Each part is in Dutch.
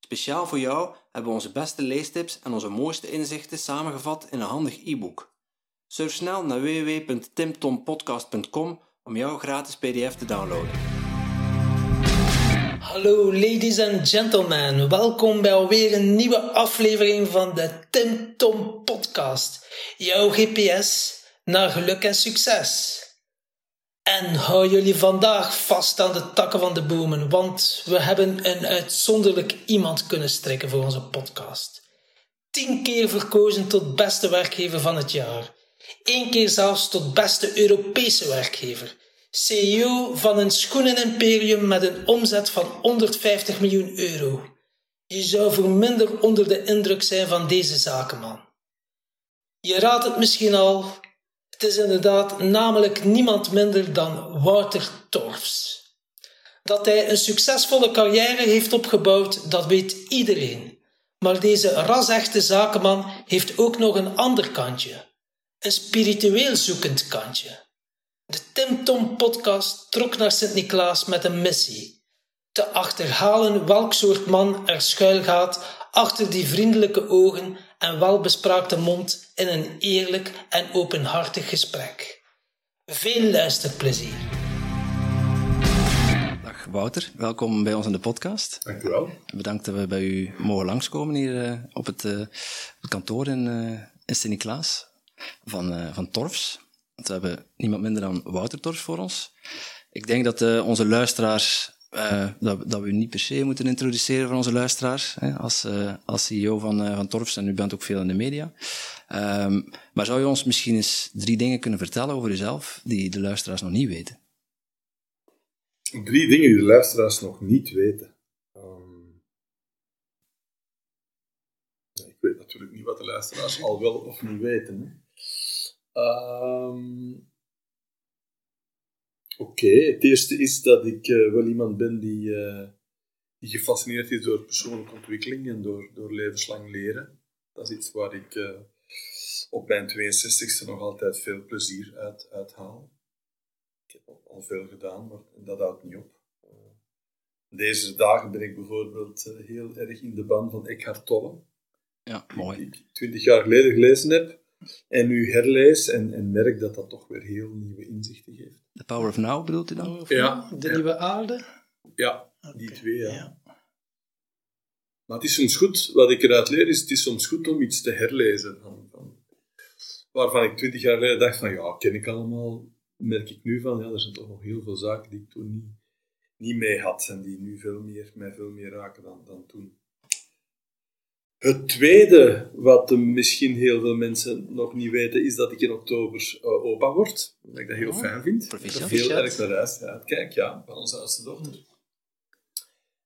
Speciaal voor jou hebben we onze beste leestips en onze mooiste inzichten samengevat in een handig e-book. Surf snel naar www.timtompodcast.com om jouw gratis PDF te downloaden. Hallo ladies and gentlemen, welkom bij alweer een nieuwe aflevering van de Tim Tom Podcast. Jouw GPS naar geluk en succes. En hou jullie vandaag vast aan de takken van de bomen, want we hebben een uitzonderlijk iemand kunnen strikken voor onze podcast. Tien keer verkozen tot beste werkgever van het jaar. Eén keer zelfs tot beste Europese werkgever. CEO van een schoenenimperium met een omzet van 150 miljoen euro. Je zou voor minder onder de indruk zijn van deze zakenman. Je raadt het misschien al, het is inderdaad namelijk niemand minder dan Wouter Torfs. Dat hij een succesvolle carrière heeft opgebouwd, dat weet iedereen. Maar deze rasechte zakenman heeft ook nog een ander kantje. Een spiritueel zoekend kantje. De Tim Tom podcast trok naar Sint-Niklaas met een missie. Te achterhalen welk soort man er schuilgaat achter die vriendelijke ogen en welbespraakte mond in een eerlijk en openhartig gesprek. Veel luisterplezier. Dag Wouter, welkom bij ons in de podcast. Dank u wel. Bedankt dat we bij u mogen langskomen hier uh, op het, uh, het, kantoor in, uh, in Sint-Niklaas van, van Torfs. Want we hebben niemand minder dan Wouter Torfs voor ons. Ik denk dat onze luisteraars uh, dat, we u niet per se moeten introduceren voor onze luisteraars, hè, als, uh, als CEO van, uh, van Torfs, en u bent ook veel in de media. Um, maar zou je ons misschien eens drie dingen kunnen vertellen over uzelf, die de luisteraars nog niet weten? Drie dingen die de luisteraars nog niet weten. Um, ik weet natuurlijk niet wat de luisteraars al wel of niet weten. Um, Oké, okay. het eerste is dat ik uh, wel iemand ben die, uh, die gefascineerd is door persoonlijke ontwikkeling en door, door levenslang leren. Dat is iets waar ik uh, op mijn 62e nog altijd veel plezier uit, uit haal. Ik heb al, al veel gedaan, maar dat houdt niet op. Deze dagen ben ik bijvoorbeeld heel erg in de ban van Eckhart Tolle. Ja, mooi. Die ik twintig jaar geleden gelezen heb. En nu herlees en, en merk dat dat toch weer heel nieuwe inzichten geeft. The Power of Now bedoelt u dan? Ja. De ja. nieuwe aarde? Ja, die twee, ja. ja. Maar het is soms goed, wat ik eruit leer, is het is soms goed om iets te herlezen. Van, van, waarvan ik twintig jaar geleden dacht van, ja, ken ik allemaal, merk ik nu van, ja, er zijn toch nog heel veel zaken die ik toen niet, niet mee had en die nu veel meer, mij veel meer raken dan, dan toen. Het tweede, wat misschien heel veel mensen nog niet weten, is dat ik in oktober uh, opa word. Dat ik dat heel fijn vind. Proficiat. Heel erg naar huis uitkijk, ja, van onze oudste dochter.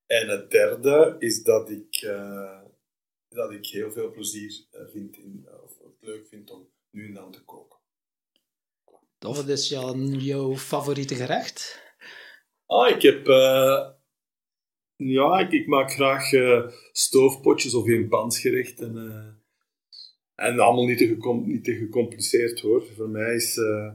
En het derde is dat ik, uh, dat ik heel veel plezier vind in, of het leuk vind om nu en dan te koken. Tof. Wat is jouw, jouw favoriete gerecht? Ah, ik heb... Uh, ja, ik, ik, maak graag uh, stoofpotjes of eenpansgerechten. Uh, en allemaal niet te, gecom niet te gecompliceerd hoor. Voor mij is uh,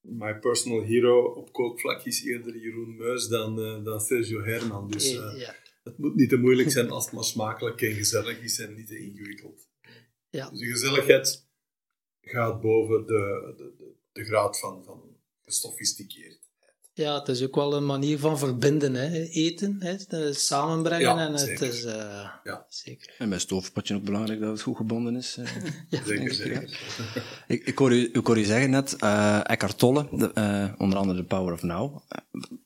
my personal hero op kookvlak is eerder Jeroen Meus dan, dan Sergio Herman. Dus ja. het moet niet te moeilijk zijn als het maar smakelijk en gezellig is en niet te ingewikkeld. Ja. Dus de gezelligheid gaat boven de, de, de, de graad van, van gesofisticeerd. Ja, het is ook wel een manier van verbinden, hè. eten, hè. samenbrengen. Ja, en het zeker. is uh, ja. zeker. En bij stoofpotje ook belangrijk dat het goed gebonden is. Uh, ja, zeker, zeker. Ik, ik, hoor u, ik hoor u zeggen net, uh, Eckhart Tolle, de, uh, onder andere The Power of Now.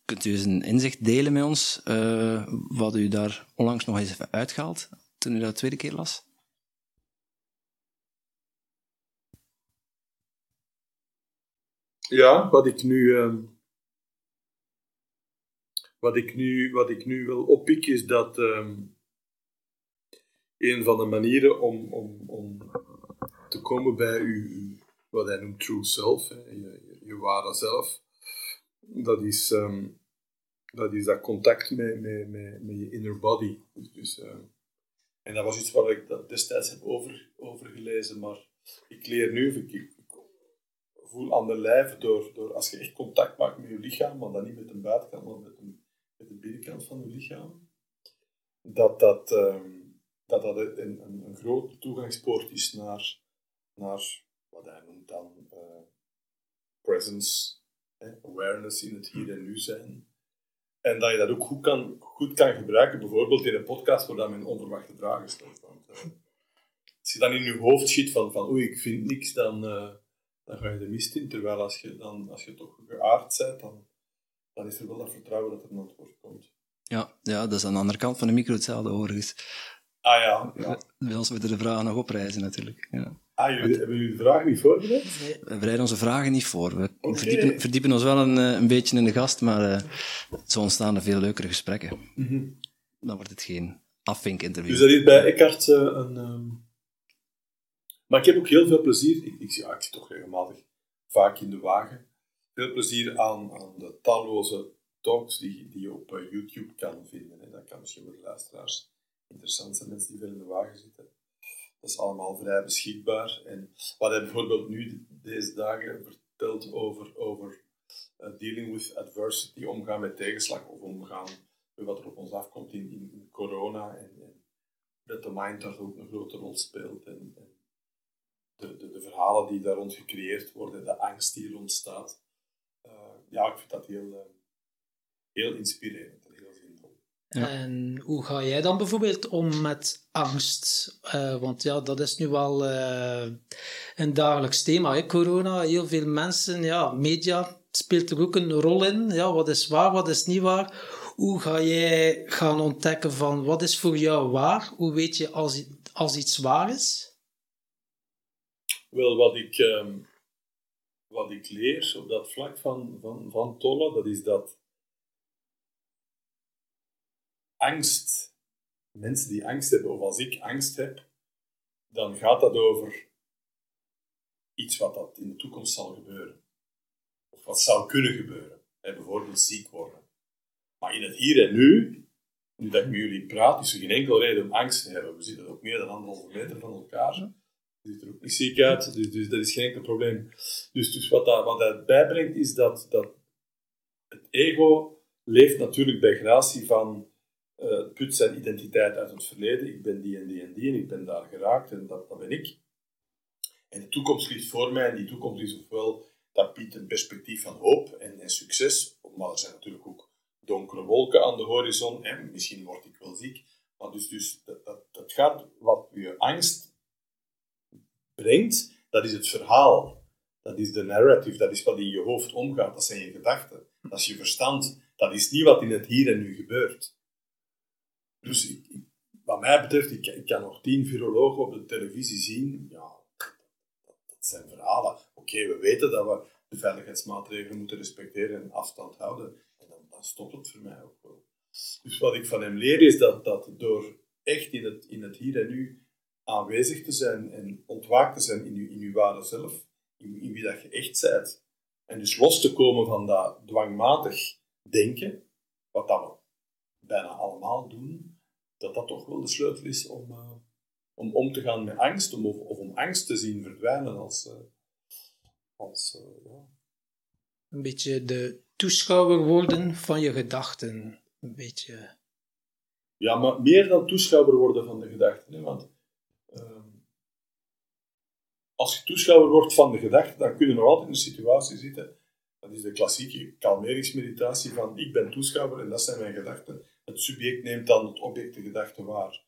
kunt u eens een inzicht delen met ons, wat u daar onlangs nog eens heeft uitgehaald, toen u dat de tweede keer las? Ja, wat ik nu... Wat ik nu, wat ik nu wil oppik is dat um, een van de manieren om, om, om te komen bij je, wat hij noemt true self, je, je, ware zelf, dat is, ehm, dat is dat contact met, met, met, met je inner body. Dus, ehm, en dat was iets waar ik dat destijds heb over, over gelezen, maar ik leer nu, ik, voel aan de lijf, door, door als je echt contact maakt met je lichaam, maar dan niet met de buitenkant, maar met de binnenkant van je lichaam, dat dat, um, dat, dat een, een, grote toegangspoort is naar, naar wat hij noemt dan uh, presence, awareness in het hier en nu zijn. En dat je dat ook goed kan, goed kan gebruiken, bijvoorbeeld in een podcast waar men onverwachte vragen stelt. Want, uh, als je dan in je hoofd schiet van, van oei, ik vind niks, dan, uh, dan ga je de mist in. Terwijl als je, dan, als je toch geaard bent, dan, dan is er wel dat vertrouwen dat er een antwoord komt. Ja, ja, dat is aan de andere kant van de micro hetzelfde overigens. Ah ja. ja. Bij ons de vragen nog oprijzen natuurlijk. Ja. Ah, jullie, hebben jullie de vragen niet voorbereid? Nee. We bereiden onze vragen niet voor. We okay. verdiepen, verdiepen, ons wel een, eh, een beetje in de gast, maar uh, zo ontstaan er veel leukere gesprekken. Mm -hmm. Dan wordt het geen afvinkinterview. Dus dat is bij Eckhart uh, een... Um... Maar ik heb ook heel veel plezier... Ik, ik, ja, ik zit toch regelmatig vaak in de wagen. Veel plezier aan, aan de talloze talks die, die je op YouTube kan vinden. Hè. Dat kan misschien voor de luisteraars interessant zijn, mensen die veel in de wagen zitten. Dat is allemaal vrij beschikbaar. En wat hij bijvoorbeeld nu deze dagen vertelt over, over uh, dealing with adversity, omgaan met tegenslag of omgaan met wat er op ons afkomt in, in, corona. En, en, dat de mind daar ook een grote rol speelt. En, en de, de, de, verhalen die daar rond gecreëerd worden, de angst die er ontstaat. Ja, ik vind dat heel, uh, heel inspirerend. Ja. En hoe ga jij dan bijvoorbeeld om met angst? Uh, want ja, dat is nu wel uh, een dagelijks thema, hè? corona. Heel veel mensen, ja, media speelt er ook een rol in. Ja, wat is waar, wat is niet waar? Hoe ga jij gaan ontdekken van wat is voor jou waar? Hoe weet je als, als iets waar is? Wel, wat ik, um, wat ik leer op dat vlak van, van, van Tolle, dat is dat angst, mensen die angst hebben, of als ik angst heb, dan gaat dat over iets wat dat in de toekomst zal gebeuren. Of wat zou kunnen gebeuren. bijvoorbeeld ziek worden. Maar in het hier en nu, nu dat ik met jullie praat, is er geen enkel reden om angst te hebben. We zitten ook meer dan anderhalve meter van elkaar. Ziet er ook niet ziek uit, dus, dus dat is geen enkel probleem. Dus, dus wat, dat, wat dat bijbrengt, is dat, dat het ego leeft natuurlijk bij gratie van uh, put zijn identiteit uit het verleden. Ik ben die en die en die en ik ben daar geraakt en dat, dat ben ik. En de toekomst ligt voor mij en die toekomst is ofwel, dat biedt een perspectief van hoop en, en succes, maar er zijn natuurlijk ook donkere wolken aan de horizon en misschien word ik wel ziek. Maar dus, dus dat, dat gaat, wat je angst brengt, dat is het verhaal. Dat is de narrative, dat is wat in je hoofd omgaat, dat zijn je gedachten. Dat is je verstand, dat is niet wat in het hier en nu gebeurt. Dus ik, wat mij betreft, ik, ik, kan nog tien virologen op de televisie zien. Ja, dat, zijn verhalen. Oké, we weten dat we de veiligheidsmaatregelen moeten respecteren en afstand houden. En dan, dan stopt het voor mij ook wel. Dus wat ik van hem leer is dat, dat door echt in het, in het hier en nu aanwezig te zijn en ontwaakt te zijn in je, in uw ware zelf, in, in wie dat je echt bent, en dus los te komen van dat dwangmatig denken, wat dat we bijna allemaal doen, dat dat toch wel de sleutel is om, uh, om om te gaan met angst, om, of, of, om angst te zien verdwijnen als... Uh, als uh, ja. Een beetje de toeschouwer worden van je gedachten. Een beetje... Ja, maar meer dan toeschouwer worden van de gedachten. Hè? Want als je toeschouwer wordt van de gedachten, dan kun je nog altijd in een situatie zitten. Dat is de klassieke kalmeringsmeditatie van ik ben toeschouwer en dat zijn mijn gedachten. Het subject neemt dan het object de gedachte waar.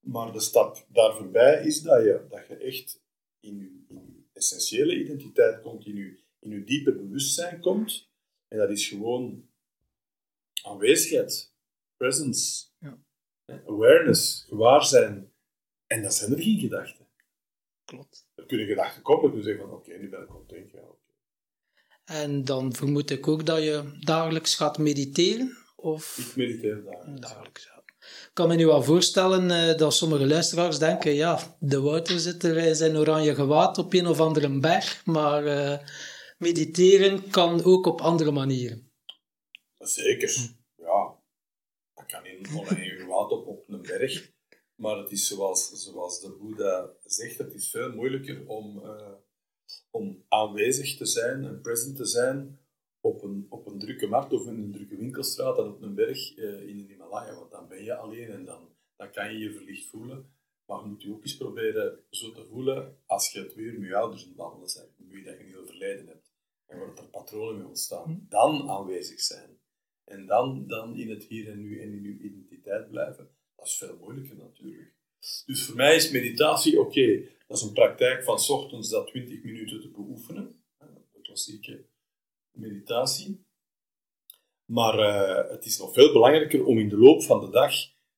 Maar de stap daar voorbij is dat je, dat je echt in je, in essentiële identiteit komt, in je, in je diepe bewustzijn komt. En dat is gewoon aanwezigheid, presence, ja. awareness, gewaar zijn. En dat zijn er geen gedachten. Klopt. Er kunnen gedachten komen, dus zeggen van oké, nu ben ik content. Ja, okay. En dan vermoed ik ook dat je dagelijks gaat mediteren. Of... Ik mediteer dagelijks. dagelijks ja. Ik kan me nu wel voorstellen uh, dat sommige luisteraars denken, ja, de Wouter zit er in zijn oranje gewaad op een of andere berg, maar uh, mediteren kan ook op andere manieren. Zeker, ja. Dat kan in een oranje gewaad op, op een berg, maar het is zoals, zoals de Boeddha zegt, het is veel moeilijker om, uh, om aanwezig te zijn en present te zijn op een, op een drukke markt of in een drukke winkelstraat dan op een berg uh, in de Himalaya, want dan ben je alleen en dan, dan kan je je verlicht voelen. Maar je moet je ook eens proberen zo te voelen als je twee uur met je ouders het babbelen bent, nu dat je niet overlijden hebt en waar er patronen mee ontstaan. Hm. Dan aanwezig zijn. En dan, dan in het hier en nu en in je identiteit blijven. Is veel moeilijker natuurlijk. Dus voor mij is meditatie oké. Dat is een praktijk van s ochtends dat 20 minuten te beoefenen. De klassieke meditatie. Maar uh, het is nog veel belangrijker om in de loop van de dag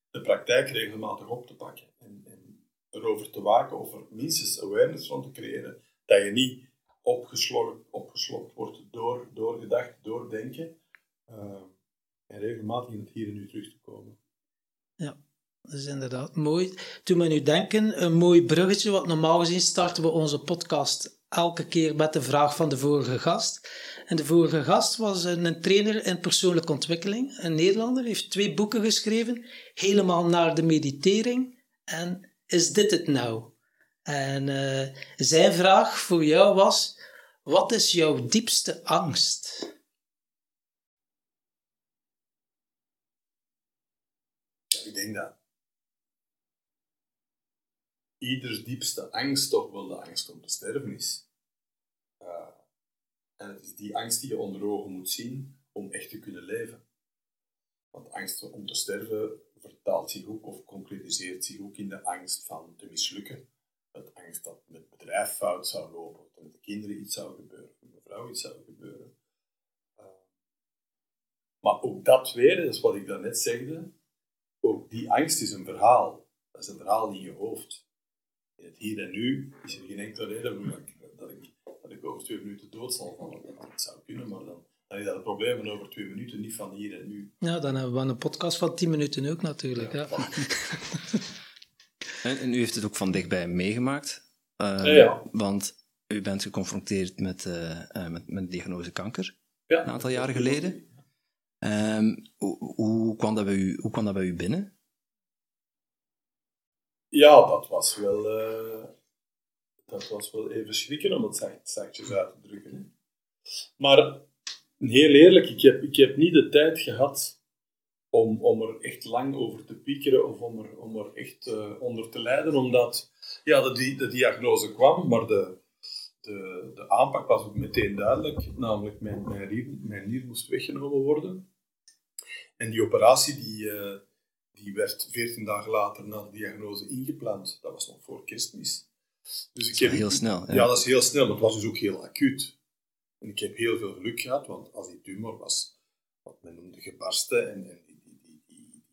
de praktijk regelmatig op te pakken. En, en erover te waken of er minstens awareness van te creëren. Dat je niet opgeslokt, wordt door, door gedachten, door denken. Uh, en regelmatig in het hier en nu terug te komen. Ja, dat is inderdaad mooi. Toen we nu denken, een mooi bruggetje, want normaal gezien starten we onze podcast elke keer met de vraag van de vorige gast. En de vorige gast was een trainer in persoonlijke ontwikkeling, een Nederlander, heeft twee boeken geschreven, helemaal naar de meditering en Is dit het nou? En uh, zijn vraag voor jou was, wat is jouw diepste angst? Ik denk dat ieders diepste angst toch wel de angst om te sterven is. Uh, en het is die angst die je onder ogen moet zien om echt te kunnen leven. Want angst om te sterven vertaalt zich ook of concretiseert zich ook in de angst van te mislukken. Het angst dat het bedrijf fout zou lopen, dat met de kinderen iets zou gebeuren, met de vrouw iets zou gebeuren. Uh, maar ook dat weer, dat is wat ik daarnet zegde, ook die angst is een verhaal. Dat is een verhaal in je hoofd. In het hier en nu is er geen enkele reden dat ik, dat ik, dat ik over twee minuten dood zal vallen. Dat zou kunnen, maar dan, dan is dat het probleem over twee minuten, niet van hier en nu. Ja, dan hebben we een podcast van tien minuten ook natuurlijk. Ja, en, u heeft het ook van dichtbij meegemaakt. Uh, ja, Want u bent geconfronteerd met, uh, uh, met, met diagnose kanker. Ja. Een aantal jaren geleden. Um, hoe, hoe, kwam dat bij u, hoe kwam dat bij u binnen? Ja, dat was wel, uh, dat was wel even schrikken om het zachtjes uit te drukken. Maar heel eerlijk, ik heb, ik heb niet de tijd gehad om, om er echt lang over te piekeren of om er, om er echt uh, onder te lijden, omdat ja, de, de diagnose kwam, maar de, de, de aanpak was ook meteen duidelijk, namelijk mijn, mijn, nier, mijn nier moest weggenomen worden. En die operatie die, uh, die werd 14 dagen later na de diagnose ingepland. Dat was nog voor kerstmis. Dus ik heb, heel snel. Ja. ja. dat is heel snel, maar het was dus ook heel acuut. En ik heb heel veel geluk gehad, want als die tumor was, wat men noemde gebarsten, en, en die, die, die, die,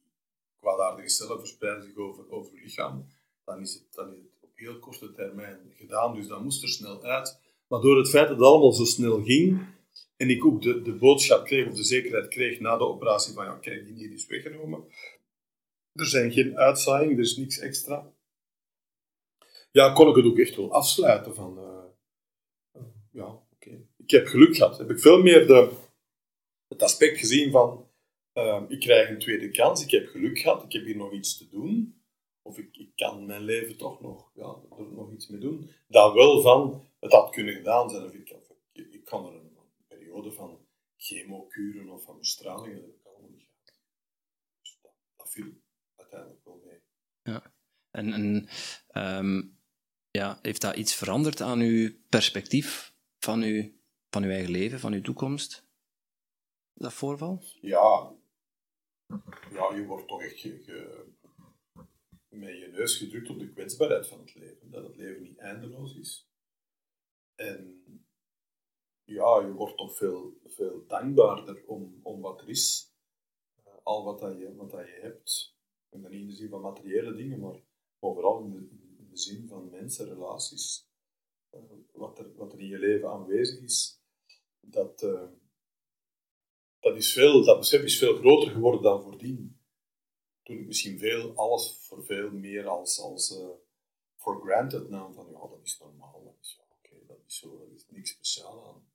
kwaadaardige cellen verspreiden zich over, over het lichaam, dan is, het, dan is het op heel korte termijn gedaan. Dus dat moest er snel uit. Maar door het feit dat het allemaal zo snel ging, en ik ook de, de boodschap kreeg, of de zekerheid kreeg na de operatie van, ja, kijk, die nier is weggenomen. Er zijn geen uitzaaiingen, er is niks extra. Ja, kon ik het ook echt wel afsluiten van, uh, ja, oké. Ik heb geluk gehad. Heb ik veel meer de, het aspect gezien van, uh, ik krijg een tweede kans, ik heb geluk gehad, ik heb hier nog iets te doen. Of ik, ik kan mijn leven toch nog, ja, nog iets mee doen. Dan wel van, het had kunnen gedaan zijn, of ik, ik, kan er een van chemokuren of van bestralingen, dat heb niet. Dus dat, dat viel uiteindelijk wel mee. Ja, en, en um, ja, heeft dat iets veranderd aan uw perspectief van uw, van uw eigen leven, van uw toekomst? Dat voorval? Ja, ja je wordt toch echt ge, met je neus gedrukt op de kwetsbaarheid van het leven. Dat het leven niet eindeloos is. En ja, je wordt toch veel, veel dankbaarder om, om wat er is. Uh, al wat, dat je, wat dat je hebt. Dan niet in de zin van materiële dingen, maar, vooral in de, in de zin van mensen, relaties. Uh, wat, er, wat er in je leven aanwezig is. Dat, uh, dat, is veel, dat besef is veel groter geworden dan voordien. toen ik misschien veel, alles voor veel meer als, als uh, for granted nam. Van ja, dat is normaal. Dat is, ja, oké, dat is zo, dat is niks speciaal aan.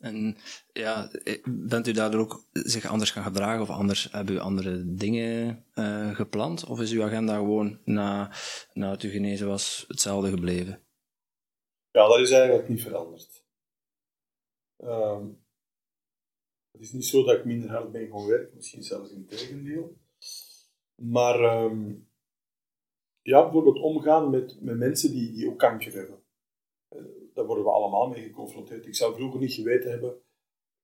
En ja, bent u daardoor ook zich anders gaan gedragen of anders, hebben u andere dingen uh, gepland? Of is uw agenda gewoon na, na u genezen was hetzelfde gebleven? Ja, dat is eigenlijk niet veranderd. Um, het is niet zo dat ik minder hard ben gaan werken, misschien zelfs in tegendeel. Maar um, ja, bijvoorbeeld omgaan met, met mensen die, die ook kanker hebben. Uh, daar worden we allemaal mee geconfronteerd. Ik zou vroeger niet geweten hebben,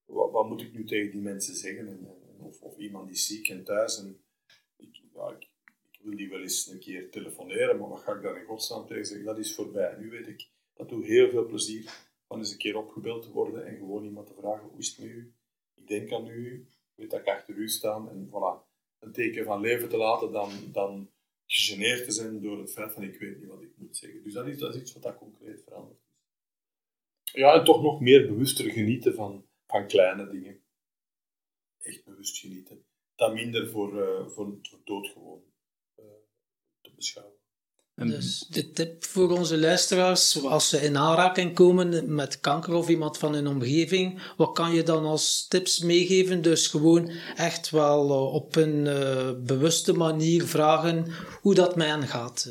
wat, wat moet ik nu tegen die mensen zeggen? En, of, of, iemand die ziek en thuis. En ik, ik, wil die wel eens een keer telefoneren, maar wat ga ik daar in godsnaam tegen zeggen? Dat is voorbij. Nu weet ik, dat doet heel veel plezier van eens een keer opgebeld te worden en gewoon iemand te vragen, hoe is het met u? Ik denk aan u, weet dat ik achter u sta en voilà. Een teken van leven te laten dan, dan gegeneerd te zijn door het feit van ik weet niet wat ik moet zeggen. Dus dat is, dat is iets wat dat concreet verandert. Ja, en toch nog meer bewuster genieten van, van kleine dingen. Echt bewust genieten. Dat minder voor, uh, voor, voor doodgewoon uh, te beschouwen. Dus de tip voor onze luisteraars, als ze in aanraking komen met kanker of iemand van hun omgeving, wat kan je dan als tips meegeven? Dus gewoon echt wel uh, op een bewuste manier vragen hoe dat met hen gaat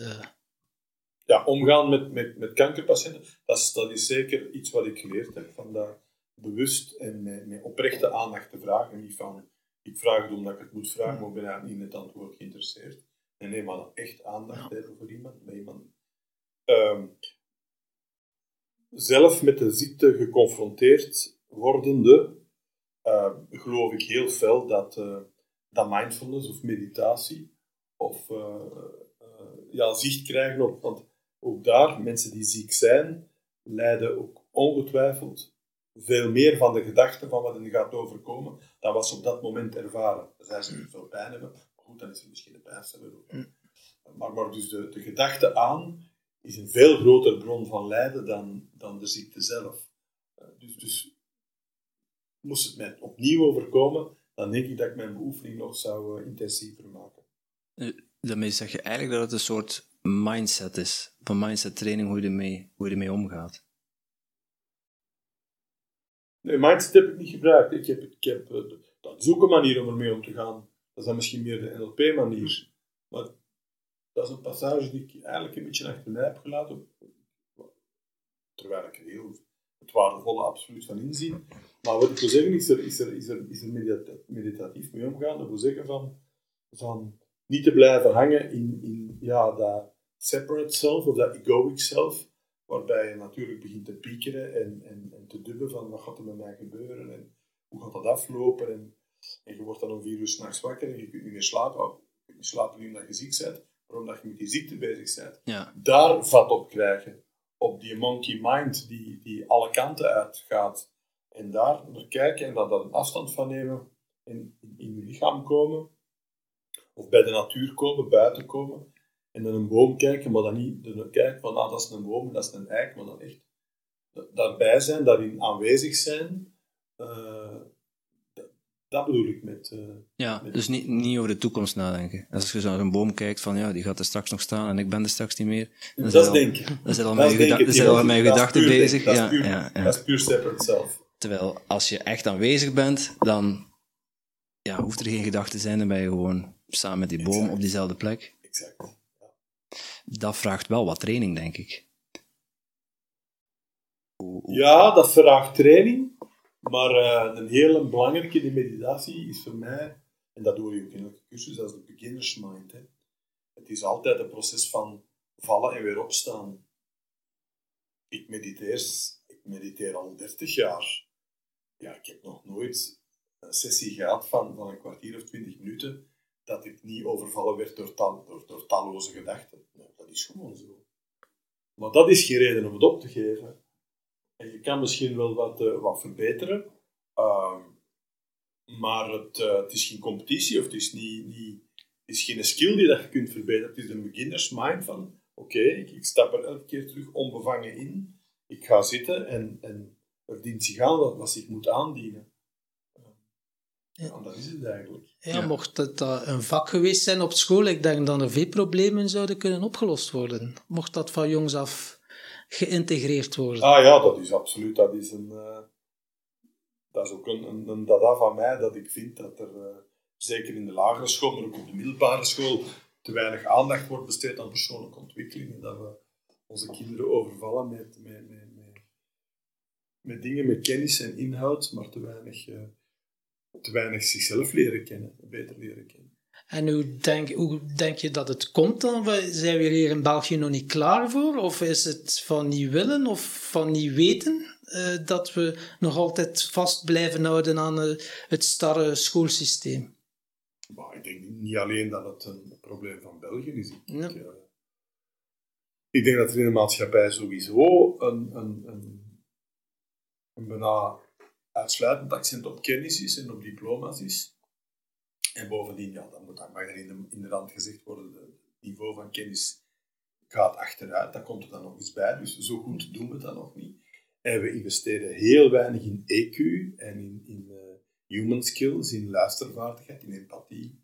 ja, omgaan met, met, met kankerpatiënten, dat is, dat is zeker iets wat ik geleerd heb. Van daar bewust en met, met oprechte aandacht te vragen. Niet van, ik vraag het omdat ik het moet vragen, maar ik ben eigenlijk niet in het antwoord geïnteresseerd. En nee, maar echt aandacht hebben voor iemand. Iemand. Um, zelf met de ziekte geconfronteerd wordende, uh, geloof ik heel fel dat, uh, dat mindfulness of meditatie of uh, ja, zicht krijgen op. Want ook daar, mensen die ziek zijn, lijden ook ongetwijfeld veel meer van de gedachten van wat hen gaat overkomen, dan wat ze op dat moment ervaren. Dan zijn ze niet veel pijn hebben, maar goed, dan is er misschien een pijnstiller ook. Mm. Maar, maar dus de, de gedachte aan is een veel grotere bron van lijden dan, dan de ziekte zelf. Eh, dus, dus moest het mij opnieuw overkomen, dan denk ik dat ik mijn beoefening nog zou uh, intensiever maken. Eh, daarmee zeg je eigenlijk dat het een soort mindset is. Van mindset training, hoe je ermee, hoe je ermee omgaat. Nee, mindset heb ik niet gebruikt. Ik heb, ik heb, eh, dat is ook een manier om ermee om te gaan. Dat is dan misschien meer de NLP-manier. Maar dat is een passage die ik eigenlijk een beetje achter mij heb gelaten. Terwijl ik er heel het waardevolle absoluut van inzien. Maar wat ik wil zeggen, is er, is er, is er, is er meditatief mee omgaan. Dat wil zeggen van, van niet te blijven hangen in, in ja, dat separate self of dat egoic self, waarbij je natuurlijk begint te piekeren en, en, en te dubben van wat gaat er met mij gebeuren en hoe gaat dat aflopen en, en je wordt dan om vier uur s'nachts wakker en je kunt niet meer slapen. Je kunt niet slapen niet omdat je ziek bent, maar omdat je met die ziekte bezig bent. Ja. Daar vat op krijgen. Op die monkey mind die, die alle kanten uitgaat. En daar naar kijken en daar dan afstand van nemen. En in, in je lichaam komen. Of bij de natuur komen, buiten komen en naar een boom kijken, maar dan niet kijken van ah, dat is een boom, dat is een eik, maar dan echt daarbij zijn, daarin aanwezig zijn. Uh, dat bedoel ik met... Uh, ja, dus niet, niet over de toekomst nadenken. Als je zo naar een boom kijkt van ja, die gaat er straks nog staan en ik ben er straks niet meer. Dan dat is denken. Dan zit al met je gedachten bezig. Dat, ja, puur, ja, ja. dat is puur separate self. Terwijl als je echt aanwezig bent, dan ja, hoeft er geen gedachte te zijn, dan ben je gewoon samen met die boom op diezelfde plek. Exact dat vraagt wel wat training, denk ik. Ja, dat vraagt training. Maar uh, een hele belangrijke die meditatie is voor mij, en dat doe je ook in elke cursus, is de beginner's. Het is altijd een proces van vallen en weer opstaan. Ik mediteer, ik mediteer al 30 jaar. Ja, ik heb nog nooit een sessie gehad van, van een kwartier of twintig minuten dat ik niet overvallen werd door, tal, door, door talloze gedachten. dat is gewoon zo. Maar dat is geen reden om het op te geven. En je kan misschien wel wat, uh, wat verbeteren, uh, maar het, uh, het, is geen competitie of het is, niet, niet, is geen skill die dat je kunt verbeteren. Het is een beginners mind van oké, ik, ik, stap er elke keer terug onbevangen in. Ik ga zitten en, en er dient zich aan wat, wat zich moet aandienen. Ja. dat is het eigenlijk. Ja, mocht het uh, een vak geweest zijn op school, ik denk dat er veel problemen zouden kunnen opgelost worden. Mocht dat van jongs af geïntegreerd worden. Ah ja, dat is absoluut. Dat is, een, uh, dat is ook een, een, een, dada van mij dat ik vind dat er, uh, zeker in de lagere school, maar ook op de middelbare school, te weinig aandacht wordt besteed aan persoonlijke ontwikkeling. En dat we onze kinderen overvallen met, met, met, met, met dingen met kennis en inhoud, maar te weinig, uh, te weinig zichzelf leren kennen, beter leren kennen. En hoe denk, hoe denk je dat het komt dan? Zijn we hier in België nog niet klaar voor? Of is het van niet willen of van niet weten uh, dat we nog altijd vast blijven houden aan uh, het starre schoolsysteem? Maar ik denk niet alleen dat het een probleem van België is. Ik, ja. ik, uh, ik denk dat er in de maatschappij sowieso een, een, een, een bijna uitsluitend accent op kennis is en op diploma's is. En bovendien, ja, dan moet, dat mag er in de, in de rand gezegd worden, het niveau van kennis gaat achteruit. Daar komt er dan nog eens bij, dus zo goed doen we dat nog niet. En we investeren heel weinig in EQ en in, in uh, human skills, in luistervaardigheid, in empathie,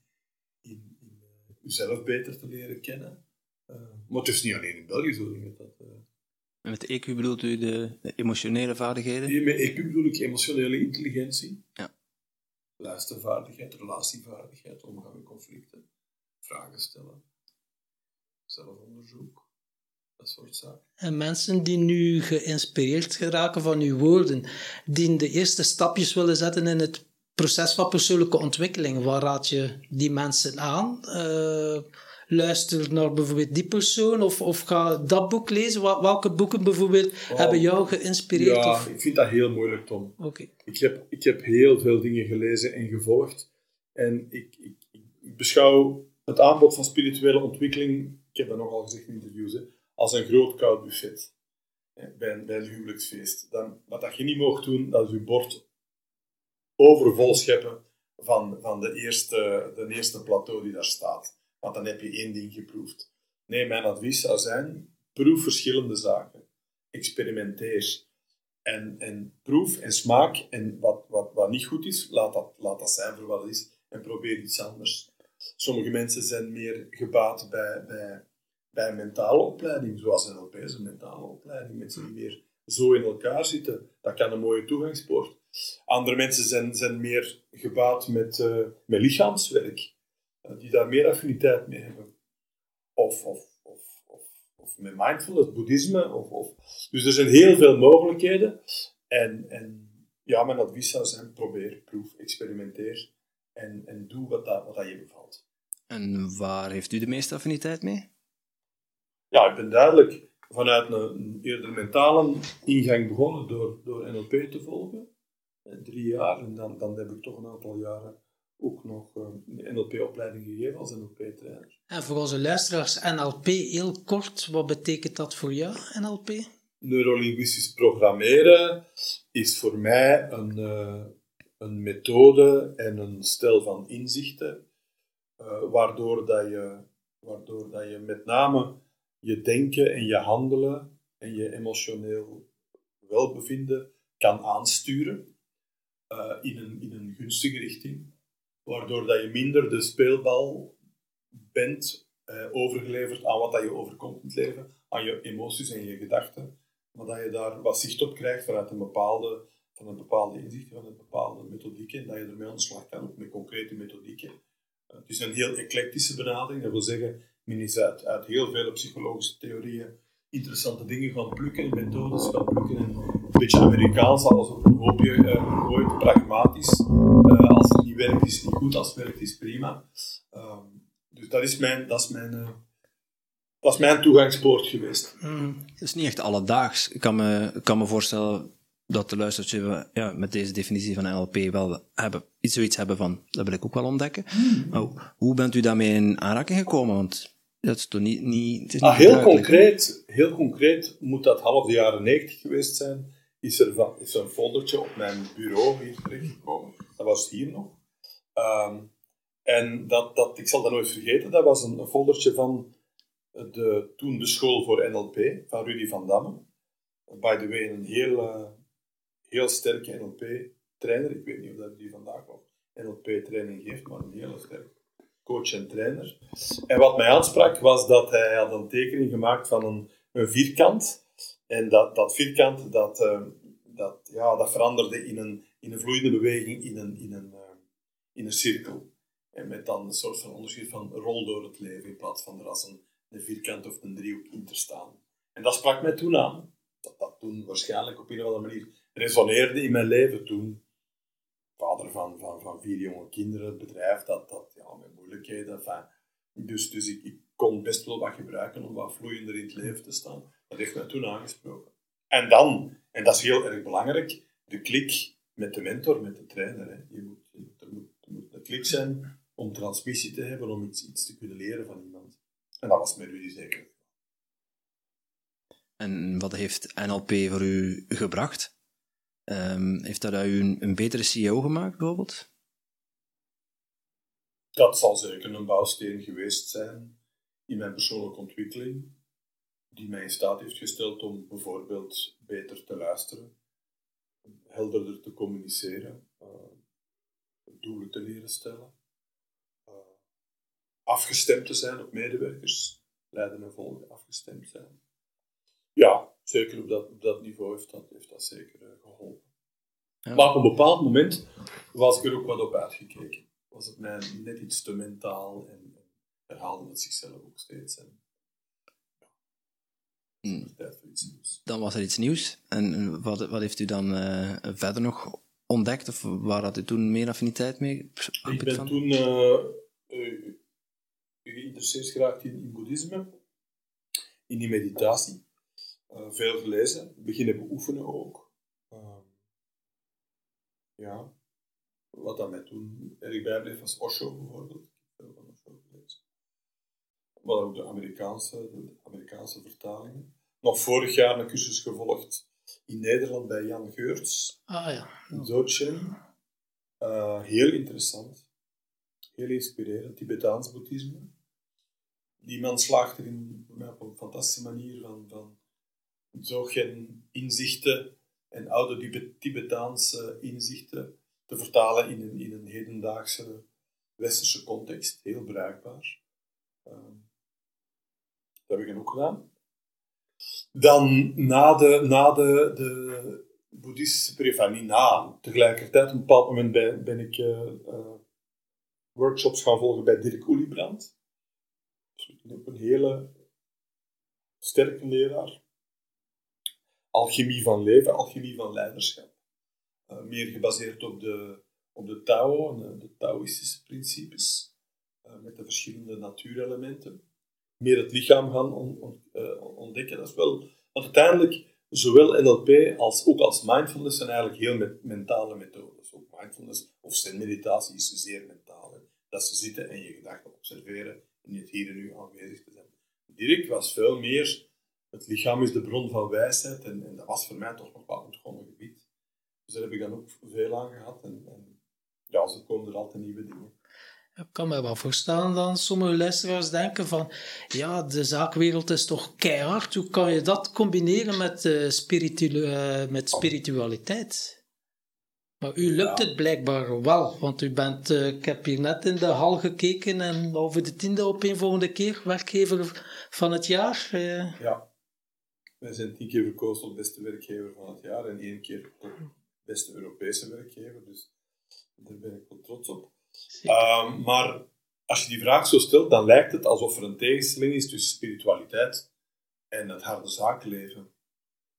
in, in uh, uzelf beter te leren kennen. Uh, maar het is niet alleen in België zo, denk ik. Dat, en met EQ bedoelt u de, de emotionele vaardigheden? met EQ bedoel ik emotionele intelligentie. Ja luistervaardigheid, relatievaardigheid, omgaan met conflicten, vragen stellen, zelfonderzoek, dat soort zaken. En mensen die nu geïnspireerd geraken van uw woorden, die de eerste stapjes willen zetten in het proces van persoonlijke ontwikkeling, waar raad je die mensen aan? Uh, luister naar bijvoorbeeld die persoon of, of ga dat boek lezen? Welke boeken bijvoorbeeld oh, hebben jou geïnspireerd? Ja, of? ik vind dat heel moeilijk, Tom. Okay. Ik, heb, ik heb heel veel dingen gelezen en gevolgd. En ik, ik, ik beschouw het aanbod van spirituele ontwikkeling, ik heb dat nogal gezegd in interviews, hè, als een groot koud buffet. Bij een, bij een huwelijksfeest. Dan, wat dat je niet mag doen, dat is je bord overvol scheppen van, van de, eerste, de eerste plateau die daar staat. Want dan heb je één ding geproefd. Nee, mijn advies zou zijn: proef verschillende zaken. Experimenteer. En, en proef en smaak. En wat, wat, wat niet goed is, laat dat, laat dat zijn voor wat het is. En probeer iets anders. Sommige mensen zijn meer gebaat bij, bij, bij mentale opleiding, zoals een Europese mentale opleiding. Mensen die meer zo in elkaar zitten, dat kan een mooie toegangspoort. Andere mensen zijn, zijn meer gebaat met, uh, met lichaamswerk. Eh, die daar meer affiniteit mee hebben. Of, of, of, of, of met mindfulness, boeddhisme. Of, of. Dus er zijn heel veel mogelijkheden. En, en ja, mijn advies zou zijn, probeer, proef, experimenteer. En, en doe wat, dat, wat dat je bevalt. En waar heeft u de meeste affiniteit mee? Ja, ik ben duidelijk vanuit een, een eerder mentale ingang begonnen door, door NLP te volgen. Eh, drie jaar. En dan, dan heb ik toch een aantal jaren ook nog een eh, NLP-opleiding gegeven als NLP-trainer. En voor onze luisteraars, NLP, heel kort, wat betekent dat voor jou, NLP? Neurolinguistisch programmeren is voor mij een, uh, een methode en een stel van inzichten, uh, waardoor, dat je, waardoor dat je met name je denken en je handelen en je emotioneel welbevinden kan aansturen uh, in, een, in een gunstige richting waardoor dat je minder de speelbal bent eh, overgeleverd aan wat dat je overkomt in het leven, aan je emoties en je gedachten, maar dat je daar wat zicht op krijgt vanuit een bepaalde, van een bepaalde inzicht, van een bepaalde methodiek, en dat je ermee slag kan, met concrete methodieken. Uh, het is een heel eclectische benadering, dat wil zeggen, men is uit, heel veel psychologische theorieën interessante dingen gaan plukken, methodes gaan plukken, en een beetje Amerikaans, alles op een hoopje uh, gooit, pragmatisch. Niet werkt, is niet goed. Als het werkt, is prima. Uh, dus dat is mijn, dat is mijn, uh, dat is mijn toegangspoort geweest. Mm. Het is niet echt alledaags. Ik kan me, kan me voorstellen dat de luisteraars ja, met deze definitie van NLP wel hebben, iets zoiets hebben van, dat wil ik ook wel ontdekken. Mm. hoe bent u daarmee in aanraking gekomen? Want dat is toch niet... niet, het is ah, heel, concreet, heel concreet moet dat half de jaren 90 geweest zijn is er, van, is er een foldertje op mijn bureau hier terechtgekomen. Dat was hier nog. Um, en dat, dat, ik zal dat nooit vergeten, dat was een, foldertje van de, toen de school voor NLP, van Rudy van Damme. By the way, een heel, uh, heel sterke NLP-trainer. Ik weet niet of dat die vandaag nog NLP-training geeft, maar een hele sterke coach en trainer. En wat mij aansprak was dat hij had een tekening gemaakt van een, een vierkant. En dat, dat vierkant, dat, uh, dat, ja, dat veranderde in een, in een vloeiende beweging, in een, in een, in een cirkel. En met dan een soort van onderscheid van rol door het leven, in plaats van er als een, een vierkant of een driehoek in te staan. En dat sprak mij toen aan. Dat dat toen waarschijnlijk op een of andere manier resoneerde in mijn leven toen. Vader van, van, van vier jonge kinderen, het bedrijf, dat, dat ja, met moeilijkheden. Enfin, dus dus ik, ik kon best wel wat gebruiken om wat vloeiender in het leven te staan. Dat heeft mij toen aangesproken. En dan, en dat is heel erg belangrijk, de klik met de mentor, met de trainer. Hè. Moet, klik zijn om transmissie te hebben, om iets, iets te kunnen leren van iemand. En dat was met Rudy zeker. En wat heeft NLP voor u gebracht? Um, heeft dat u een, een, betere CEO gemaakt, bijvoorbeeld? Dat zal zeker een bouwsteen geweest zijn in mijn persoonlijke ontwikkeling, die mij in staat heeft gesteld om bijvoorbeeld beter te luisteren, helderder te communiceren, doelen te leren stellen, uh, afgestemd te zijn op medewerkers, leiden en volgen, afgestemd zijn. Ja, zeker op dat, op dat niveau heeft dat, heeft dat zeker uh, geholpen. Ja. Maar op een bepaald moment was ik er ook wat op uitgekeken. Was het mij net iets te mentaal en, herhaalde het zichzelf ook steeds. En, ja, hmm. Dan was er iets nieuws. En wat, wat heeft u dan uh, verder nog ontdekt? Of waar had u toen meer affiniteit mee? Ik ben van? toen uh, uh, geïnteresseerd geraakt in, in boeddhisme, in die meditatie uh, veel gelezen, beginnen beoefenen ook. Uh, ja, wat dat mij toen erg bijbleef was Osho bijvoorbeeld. Veel van Osho gelezen. Maar ook de Amerikaanse, de Amerikaanse vertalingen. Nog vorig jaar een cursus gevolgd in Nederland bij Jan Geurts. Ah ja. Dzogchen. Uh, heel interessant. Heel inspirerend. Tibetaans boeddhisme. Die man slaagt erin op een fantastische manier van, van geen inzichten en oude Tibetaanse inzichten te vertalen in een, in een hedendaagse westerse context. Heel bruikbaar. Uh, dat heb ik ook gedaan. Dan na de, na de, de boeddhistische periode, na, tegelijkertijd op een bepaald moment ben, ben ik uh, uh, workshops gaan volgen bij Dirk Oeliebrand. Ook een hele sterke leraar alchemie van leven, alchemie van leiderschap. Uh, meer gebaseerd op de, op de Tao de Taoïstische principes, met de verschillende natuurelementen. Meer het lichaam gaan uh, ontdekken. Dat is wel, want uiteindelijk, zowel NLP als ook als mindfulness zijn eigenlijk heel met, mentale methodes. Ook mindfulness of meditatie is zeer mentaal. Dat ze zitten en je gedachten observeren en het hier en nu aanwezig te zijn. Dirk was veel meer het lichaam is de bron van wijsheid en, en dat was voor mij toch nog wel een ontgonnen gebied. Dus daar heb ik dan ook veel aan gehad en, en ja, zo komen er altijd nieuwe dingen. Ik kan me wel voorstellen dat sommige luisteraars denken van ja, de zaakwereld is toch keihard. Hoe kan je dat combineren met, uh, spiritu uh, met spiritualiteit? Maar u lukt het blijkbaar wel, want u bent, uh, ik heb hier net in de hal gekeken en over de tiende op een volgende keer werkgever van het jaar. Ja, wij zijn tien keer verkozen tot beste werkgever van het jaar en één keer tot beste Europese werkgever. Dus daar ben ik wel trots op. Um, maar als je die vraag zo stelt, dan lijkt het alsof er een tegenstelling is tussen spiritualiteit en het harde zaakleven.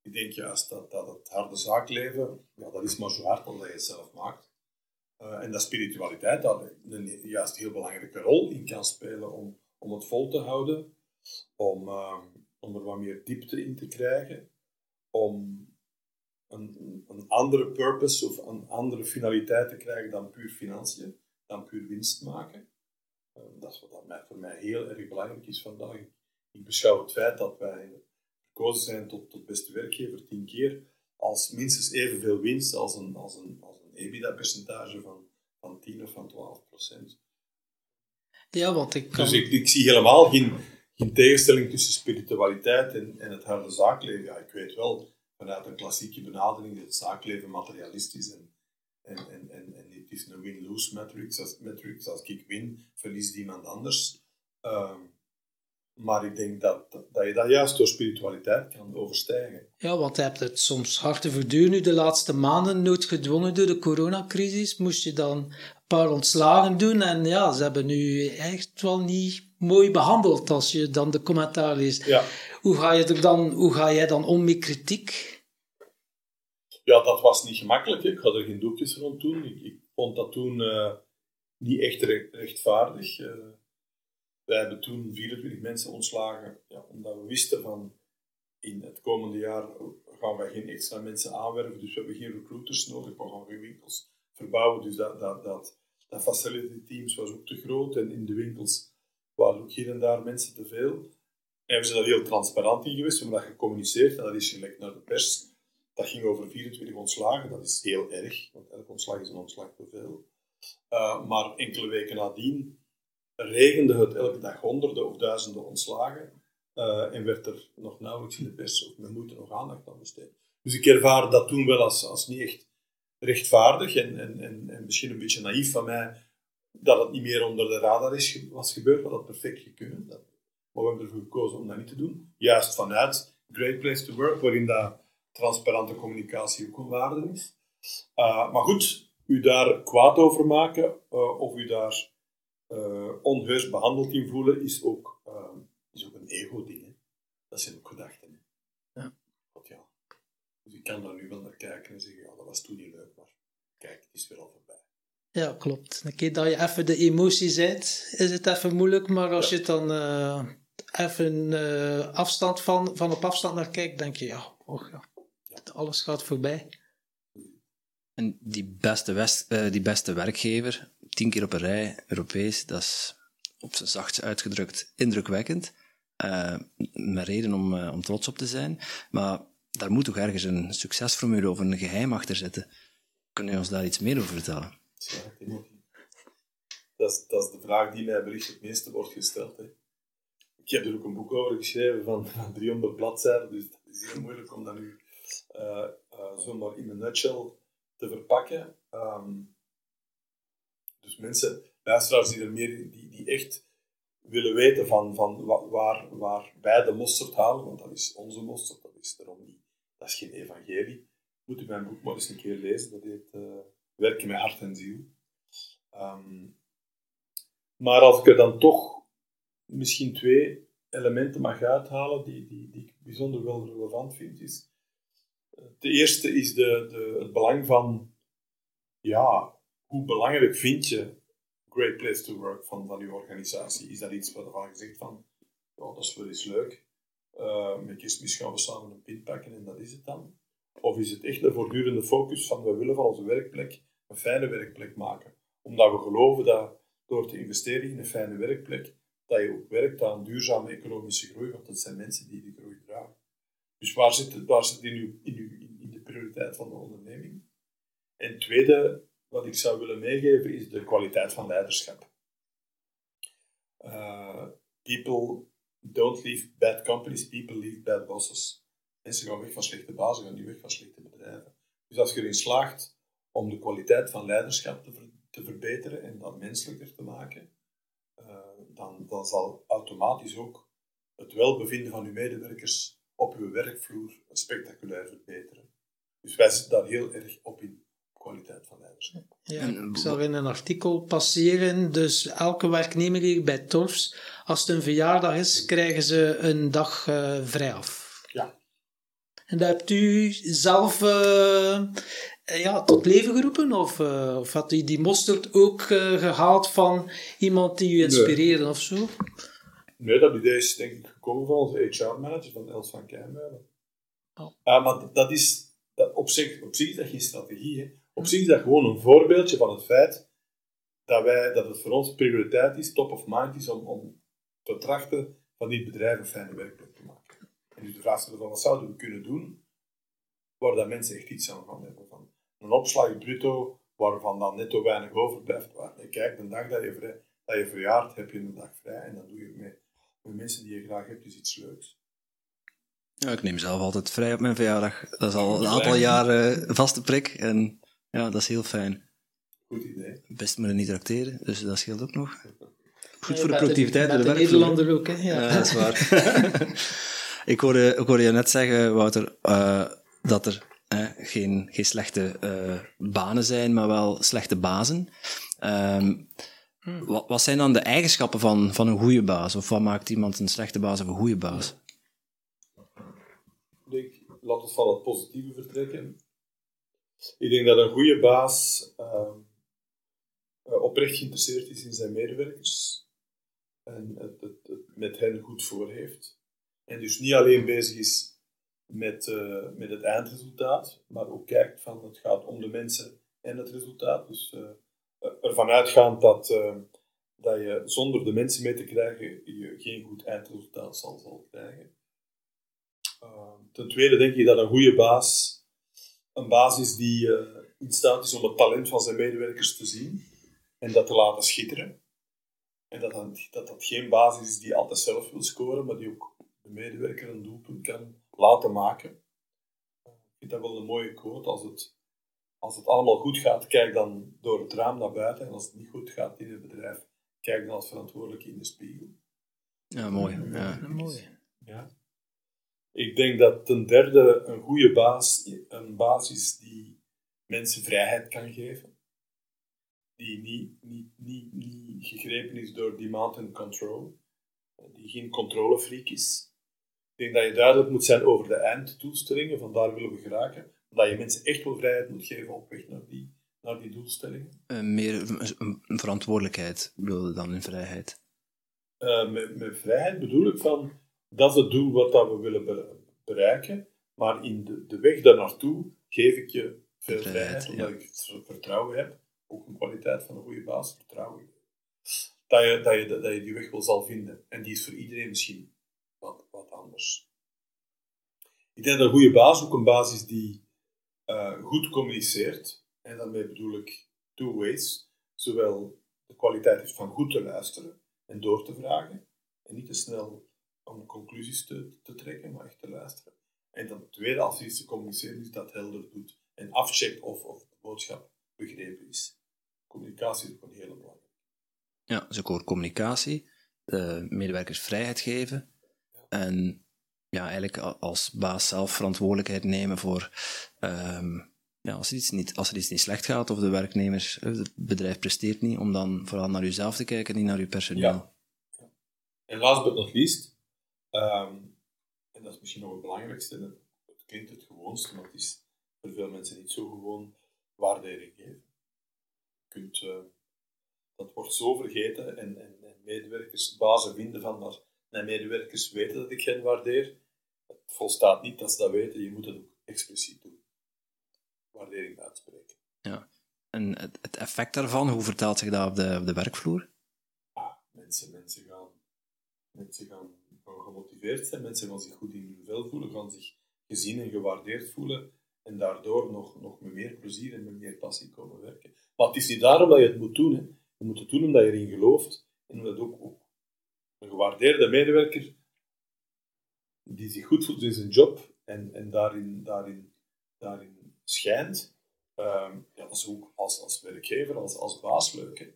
Ik denk juist dat, dat het harde zaakleven, ja, dat is maar zo hard als je het zelf maakt. Uh, en dat spiritualiteit daar een juist heel belangrijke rol in kan spelen om, om het vol te houden, om, uh, om er wat meer diepte in te krijgen, om een, een andere purpose of een andere finaliteit te krijgen dan puur financiën, dan puur winst maken. Uh, dat is wat voor mij heel erg belangrijk is vandaag. Ik beschouw het feit dat wij gekozen zijn tot, tot beste werkgever tien keer als minstens evenveel winst als een, als een, als een EBITDA-percentage van, van 10 of van 12 procent. Ja, want ik kan... Dus ik, ik zie helemaal geen, in tegenstelling tussen spiritualiteit en, en het harde zaakleven. Ja, ik weet wel vanuit een klassieke benadering dat het zaakleven materialistisch en, en, en, en, is een win-lose matrix. Als, matrix. als ik win, verliest iemand anders. Ehm, maar ik denk dat, dat je dat juist door spiritualiteit kan overstijgen. Ja, want je hebt het soms hard te verduren. Nu de laatste maanden, noodgedwongen door de coronacrisis, moest je dan een paar ontslagen doen. En ja, ze hebben nu echt wel niet mooi behandeld als je dan de commentaar leest. Ja. Hoe, ga je er dan, hoe ga jij dan om met kritiek? Ja, dat was niet gemakkelijk. Hè. Ik had er geen doekjes rond doen. Ik, ik vond dat toen uh, niet echt rechtvaardig. Uh, wij hebben toen 24 mensen ontslagen, ja, omdat we wisten van in het komende jaar gaan wij geen extra mensen aanwerven, dus we hebben geen recruiters nodig, we gaan geen winkels verbouwen. Dus dat, dat, dat, dat facility teams was ook te groot en in de winkels waren ook hier en daar mensen te veel. En we zijn daar heel transparant in geweest, we hebben dat gecommuniceerd en dat is gelekt naar de pers. Dat ging over 24 ontslagen, dat is heel erg, want elk ontslag is een ontslag te veel. Uh, maar enkele weken nadien regende het elke dag honderden of duizenden ontslagen uh, en werd er nog nauwelijks in de pers of men moet nog aandacht aan besteden. Dus ik ervaar dat toen wel als, als niet echt rechtvaardig en, en, en, en misschien een beetje naïef van mij dat het niet meer onder de radar is, was gebeurd, dat perfect gekund. Maar we hebben ervoor gekozen om dat niet te doen. Juist vanuit Great Place to Work, waarin dat transparante communicatie ook een waarde is. Uh, maar goed, u daar kwaad over maken uh, of u daar uh, onheus behandeld in voelen, is ook, is ook een ego-ding. Dat zijn ook gedachten. Ja. Want ja. Dus ik kan daar nu wel naar kijken en zeggen, ja, dat was toen niet leuk, maar kijk, het is weer al voorbij. Ja, klopt. Een keer dat je even de emotie zet, is het even moeilijk, maar als ja. je dan even afstand van, van op afstand naar kijkt, denk je, ja, och, ja. Alles gaat voorbij. En die beste, west, die beste werkgever, tien keer op een rij, Europees, dat is op zijn zachtst uitgedrukt indrukwekkend. Uh, met reden om, uh, om trots op te zijn. Maar daar moet toch ergens een succesformule of een geheim achter zitten. Kun je ons daar iets meer over vertellen? Dat is, dat is de vraag die mij bericht het meeste wordt gesteld. Hè. Ik heb er ook een boek over geschreven van, van 300 bladzijden, dus het is heel moeilijk om dat nu uh, zomaar in een nutshell te verpakken. Um, dus mensen, luisteraars die er meer, die, die echt willen weten van, van waar, waar wij de mosterd halen, want dat is onze mosterd, dat is daarom niet, dat is geen evangelie. Moet u mijn boek maar eens een keer lezen, dat heet uh, Werken met hart en ziel. Um, maar als ik er dan toch misschien twee elementen mag uithalen die, die, die ik bijzonder wel relevant vind, is de eerste is de, de, het belang van ja, hoe belangrijk vind je Great Place to Work van, van je organisatie? Is dat iets waarvan je zegt van, oh, dat is wel eens leuk, uh, gaan we samen een pin pakken en dat is het dan? Of is het echt een voortdurende focus van, we willen van onze werkplek een fijne werkplek maken? Omdat we geloven dat door te investeren in een fijne werkplek, dat je ook werkt aan duurzame economische groei, want dat zijn mensen die. Dus waar zit het, waar zit het in, uw, in, uw, in de prioriteit van de onderneming? En tweede, wat ik zou willen meegeven is de kwaliteit van leiderschap. Uh, people don't leave bad companies, people leave bad bosses. Mensen gaan weg van slechte bazen, gaan niet weg van slechte bedrijven. Dus als je erin slaagt om de kwaliteit van leiderschap te, te verbeteren en dat menselijker te maken, uh, dan, dan zal automatisch ook het welbevinden van uw medewerkers op uw werkvloer spectaculair verbeteren. Dus wij zitten daar heel erg op in kwaliteit van leiderschap. Ja, ik zag in een artikel passeren, dus elke werknemer hier bij Torfs, als het een verjaardag is, krijgen ze een dag uh, vrij af. Ja. En dat hebt u zelf uh, ja, tot leven geroepen? Of, uh, of had u die mosterd ook gehaald van iemand die u inspireerde nee. of zo? Nee, dat idee is denk ik gekomen van onze HR-manager, van Els van Keijmuiden. Oh. maar dat is, dat op, zich, op zich is dat geen strategie, hè. Op zich is dat gewoon een voorbeeldje van het feit dat, wij, dat het voor ons prioriteit is, top of mind is, om, om te trachten van die bedrijven fijne werkplek te maken. En dus de vraag stellen van wat zouden we kunnen doen waar dat mensen echt iets aan van hebben. Van een opslag bruto waarvan dan netto weinig overblijft. Waar je kijkt, de dag dat je, vrij, dat je verjaart, heb je een dag vrij en dan doe je het met, met mensen die je graag hebt, dus iets leuks. Ja, ik neem zelf altijd vrij op mijn verjaardag. Dat is al een aantal jaren vaste prik en ja, dat is heel fijn. Goed idee. Best moeten niet tracteren, dus dat scheelt ook nog. Goed voor de productiviteit in de werkvloer. Nederlander ook, hè? Ja. Ja, dat is waar. ik, hoorde, ik hoorde je net zeggen, Wouter, eh, dat er eh, geen, geen slechte eh, banen zijn, maar wel slechte bazen. Ehm, wat, wat zijn dan de eigenschappen van, van een goede baas? Of wat maakt iemand een slechte baas of een goede baas? Ik laat het van het positieve vertrekken. Ik denk dat een goede baas ehm, eh, oprecht geïnteresseerd is in zijn medewerkers en het, het, het met hen goed voor heeft. En dus niet alleen bezig is met, eh, met het eindresultaat, maar ook kijkt van het gaat om de mensen en het resultaat. Dus eh, ervan uitgaand dat, eh, dat je zonder de mensen mee te krijgen je geen goed eindresultaat zal, zal krijgen. Uh, ten tweede denk ik dat een goede baas een baas is die eh, in staat is om het talent van zijn medewerkers te zien en dat te laten schitteren. En dat dat, dat, dat geen baas is die altijd zelf wil scoren, maar die ook de medewerker een doelpunt kan laten maken. Ik vind dat wel een mooie quote. Als het, als het allemaal goed gaat, kijk dan door het raam naar buiten. En als het niet goed gaat in het bedrijf, kijk dan als verantwoordelijke in de spiegel. Ja, mooi. Ja. Mooi. Ja. Ik denk dat ten derde een goede baas een baas is die mensen vrijheid kan geven. Die niet, niet, niet, niet gegrepen is door demand and control. Die geen controlefreak is. Ik denk dat je duidelijk moet zijn over de einddoelstellingen, van daar willen we geraken. Dat je mensen echt wel vrijheid moet geven op weg naar die, naar die doelstellingen. Eh, meer een, een verantwoordelijkheid wilde dan in vrijheid. Uh, met, met, vrijheid bedoel ik van, dat is het doel wat dat we willen be bereiken, maar in de, de weg daar naartoe geef ik je veel vrijheid, Vrijheid, omdat ja. ik vertrouwen heb, ook een kwaliteit van een goede baas, vertrouwen. Dat je, dat, je, dat je die weg wel zal vinden. En die is voor iedereen misschien wat, wat anders. Ik denk dat een goede baas ook een baas is die uh, goed communiceert. En daarmee bedoel ik two ways. Zowel de kwaliteit heeft van goed te luisteren en door te vragen. En niet te snel om conclusies te, te trekken, maar echt te luisteren. En dan het tweede, als iets te communiceren is, dat helder doet. En afcheckt of, of de boodschap begrepen is. Communicatie is ook een hele belangrijke. Ja, dus ik hoor communicatie, de medewerkers vrijheid geven en ja, eigenlijk als baas zelf verantwoordelijkheid nemen voor um, ja, als, er iets niet, als er iets niet slecht gaat of de werknemers, het bedrijf presteert niet, om dan vooral naar uzelf te kijken, niet naar uw personeel. En last but not least, um, en dat is misschien nog het belangrijkste, het klinkt het gewoonste, maar het is voor veel mensen niet zo gewoon, waardering geven. Kunt, uh, dat wordt zo vergeten en, en, en medewerkers, bazen vinden van dat mijn medewerkers weten dat ik hen waardeer. Het volstaat niet dat ze dat weten, je moet het ook expliciet doen. Waardering uitspreken. Ja. En het, het effect daarvan, hoe vertaalt zich dat op de, op de werkvloer? Ah, mensen, mensen, gaan, mensen gaan, gaan gemotiveerd zijn, mensen gaan zich goed in hun vel voelen, gaan zich gezien en gewaardeerd voelen en daardoor nog, nog met meer plezier en met meer passie komen werken. Maar het is niet daarom dat je het moet doen. Hè. Je moet het doen omdat je erin gelooft en omdat ook, ook een gewaardeerde medewerker die zich goed voelt in zijn job en, en daarin, daarin, daarin schijnt, um, ja, dat is ook als, als werkgever, als, als baas leuk. Het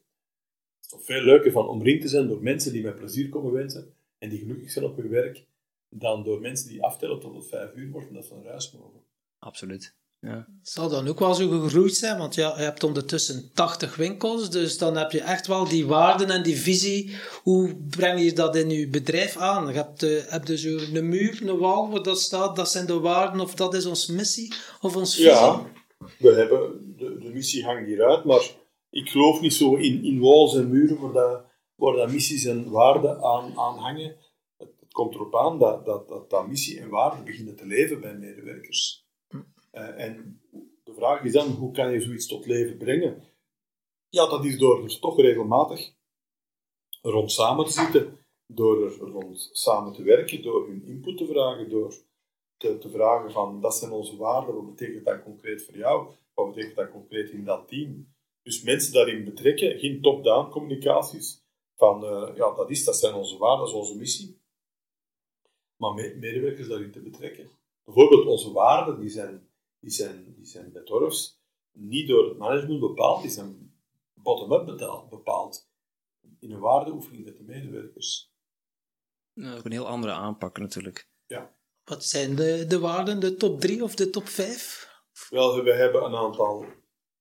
is toch veel leuker van omringd te zijn door mensen die met plezier komen wensen en die gelukkig zijn op hun werk, dan door mensen die aftellen tot het vijf uur wordt en dat naar huis mogen. Absoluut. Ja. Zal dan ook wel zo gegroeid zijn, want ja, je hebt ondertussen 80 winkels, dus dan heb je echt wel die waarden en die visie. Hoe breng je dat in je bedrijf aan? Je hebt, uh, heb je zo een muur, een wal waar dat staat, dat zijn de waarden, of dat is onze missie, of ons visie? Ja, we hebben, de, de missie hangt hieruit, maar ik geloof niet zo in, in walls en muren waar, dat, waar dat missies en waarden aan, aan hangen. Het, het komt erop aan dat, dat, dat, dat missie en waarden beginnen te leven bij medewerkers. Uh, en de vraag is dan, hoe kan je zoiets tot leven brengen? Ja, dat is door er toch regelmatig rond samen te zitten, door er rond samen te werken, door hun input te vragen, door te, te vragen van, dat zijn onze waarden, wat betekent dat concreet voor jou? Wat betekent dat concreet in dat team? Dus mensen daarin betrekken, geen top-down communicaties, van, uh, ja, dat is, dat zijn onze waarden, dat is onze missie. Maar me medewerkers daarin te betrekken. Bijvoorbeeld onze waarden, die zijn die zijn, die zijn bij Torfs niet door het management bepaald, die zijn bottom-up bepaalt in een waardeoefening met de medewerkers. Nou, ook een heel andere aanpak natuurlijk. Ja. Wat zijn de, de waarden, de top 3 of de top 5? Wel, we hebben een aantal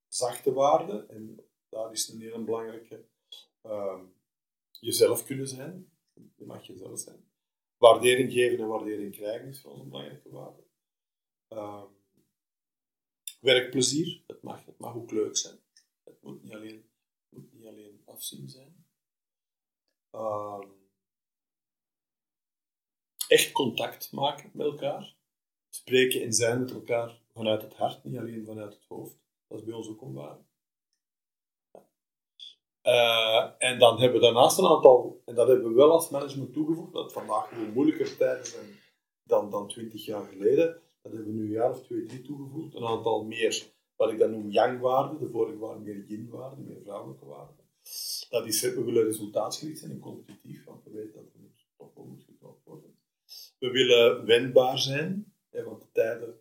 zachte waarden en daar is een heel belangrijke. Uh, jezelf kunnen zijn. Je mag jezelf zijn. Waardering geven en waardering krijgen is voor ons een belangrijke waarde. Uh, werkplezier, het mag, het mag ook leuk zijn. Het moet niet alleen, afzien zijn. Uh, echt contact maken met elkaar. Spreken en zijn met elkaar vanuit het hart, niet alleen vanuit het hoofd. Dat is bij ons ook onwaar. Uh, en dan hebben we daarnaast een aantal, en dat hebben we wel als management toegevoegd, dat vandaag gewoon moeilijker tijden zijn dan, dan 20 jaar geleden. Dat hebben we nu een jaar of twee, drie toegevoegd. Een aantal meer, wat ik dan noem yang-waarden. De vorige waren meer yin-waarden, meer vrouwelijke waarden. Dat is, we willen resultaatsgericht zijn en competitief, want we weten dat er toch wel moet geklopt worden. We willen wendbaar zijn, hè, want de tijden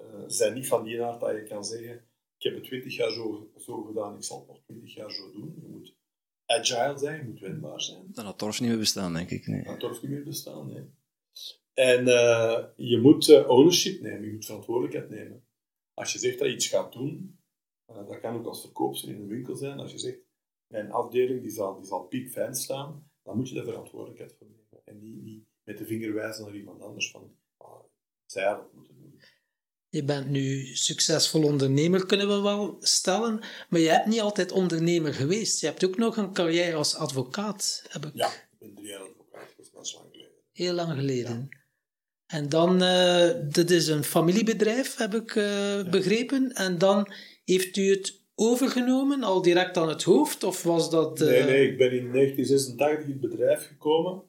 uh, zijn niet van die aard dat je kan zeggen ik heb het 20 jaar zo, zo gedaan, ik zal het nog 20 jaar zo doen. Je moet agile zijn, je moet wendbaar zijn. Dan had Torf niet meer bestaan, denk ik. Nee. Dan had Torf niet meer bestaan, nee. En uh, je moet uh, ownership nemen, je moet verantwoordelijkheid nemen. Als je zegt dat je iets gaat doen, uh, dat kan ook als verkoopster in een winkel zijn. Als je zegt, mijn afdeling die zal, die zal piekfijn staan, dan moet je de verantwoordelijkheid voor nemen. En niet, niet met de vinger wijzen naar iemand anders van, ah, zij had het moeten doen. Je bent nu succesvol ondernemer, kunnen we wel stellen. Maar je hebt niet altijd ondernemer geweest. Je hebt ook nog een carrière als advocaat. Heb ik... Ja, ik ben drie jaar advocaat dat is lang geleden. Heel lang geleden. Ja. En dan, uh, dit is een familiebedrijf, heb ik uh, ja. begrepen. En dan heeft u het overgenomen, al direct aan het hoofd? Of was dat... Uh... Nee, nee, ik ben in 1986 in het bedrijf gekomen.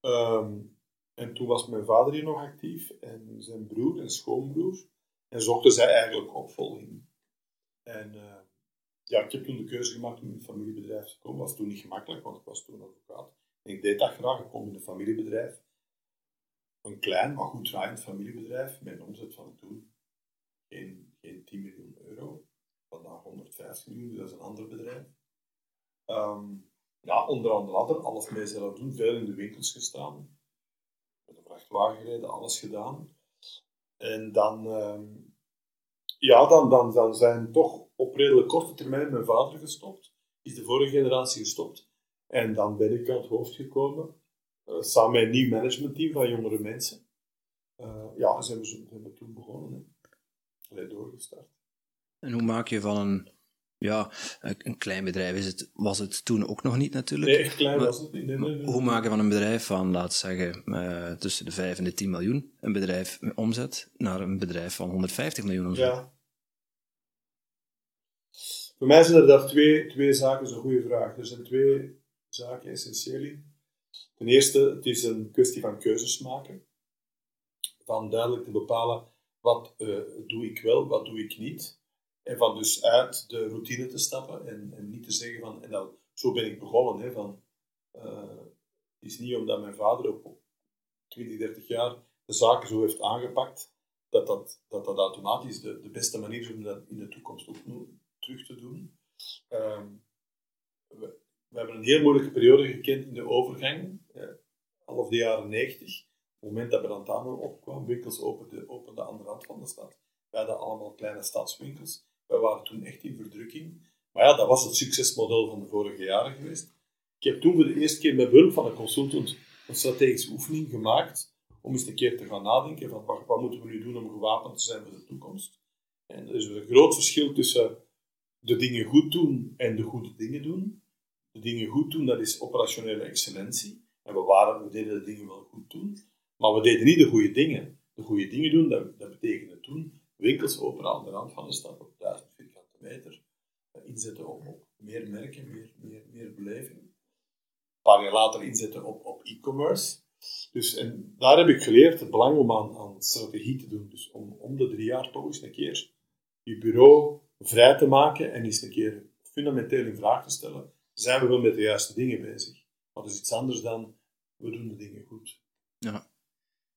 Um, en toen was mijn vader hier nog actief en zijn broer en schoonbroer. En zochten zij eigenlijk opvolging. En ja, ik heb toen de keuze gemaakt om in het familiebedrijf te komen. Dat was toen niet gemakkelijk, want ik was toen advocaat. En ik deed dat graag. Ik kom in een familiebedrijf. Een klein, maar goed draaiend familiebedrijf. Met een omzet van toen geen, geen 10 miljoen euro. Vandaag 150 miljoen, dat is een ander bedrijf. Um, ja, onder andere alles mee zelf doen. Veel in de winkels gestaan vrachtwagen gereden, alles gedaan. En dan, uh, ja, dan, dan, dan zijn toch op redelijk korte termijn mijn vader gestopt. Is de vorige generatie gestopt. En dan ben ik aan het hoofd gekomen. Uh, samen met een nieuw managementteam van jongere mensen. Uh, ja, zijn we, zijn we toen begonnen. Hè. doorgestart. En hoe maak je van een ja, een klein bedrijf is het, was het toen ook nog niet natuurlijk. Nee, echt klein maar, was het niet. Nee, nee. Hoe maken van een bedrijf van, laten zeggen, uh, tussen de 5 en de 10 miljoen, een bedrijf met omzet, naar een bedrijf van 150 miljoen omzet? Ja. Voor mij zijn er daar twee, twee zaken, dat is een goede vraag. Er zijn twee zaken essentieel in. Ten eerste, het is een kwestie van keuzes maken. Van duidelijk te bepalen, wat uh, doe ik wel, wat doe ik niet en van dus uit de routine te stappen en, en niet te zeggen van, en dan, zo ben ik begonnen, hè, van, het is niet omdat mijn vader op 20, 30 jaar de zaken zo heeft aangepakt, dat dat, dat, dat automatisch de, de beste manier is om dat in de toekomst ook terug te doen. Um, we, we, hebben een heel moeilijke periode gekend in de overgang, eh, half de jaren 90. Op het moment dat Brandtano opkwam, winkels openden open de andere rand van de stad. We hadden allemaal kleine stadswinkels. Wij waren toen echt in verdrukking. Maar ja, dat was het succesmodel van de vorige jaren geweest. Ik heb toen voor de eerste keer met behulp van een consultant een strategische oefening gemaakt om eens een keer te gaan nadenken van wat, wat moeten we nu doen om gewapend te zijn voor de toekomst. En er is een groot verschil tussen de dingen goed doen en de goede dingen doen. De dingen goed doen, dat is operationele excellentie. Waren, we deden de dingen wel goed doen, maar we deden niet de goede dingen. De goede dingen doen, dat, dat betekende toen winkels open aan de rand van de stad op 1000 vierkante meter. Eh, inzetten op, meer merken, meer, meer, meer beleving. Een paar jaar later inzetten op, op e-commerce. Dus, en daar heb ik geleerd het belang om aan, aan strategie te doen. Dus om om de drie jaar toch eens een keer je bureau vrij te maken en eens een keer fundamenteel in vraag te stellen. Zijn we wel met de juiste dingen bezig? Dat is iets anders dan we doen de dingen goed. Ja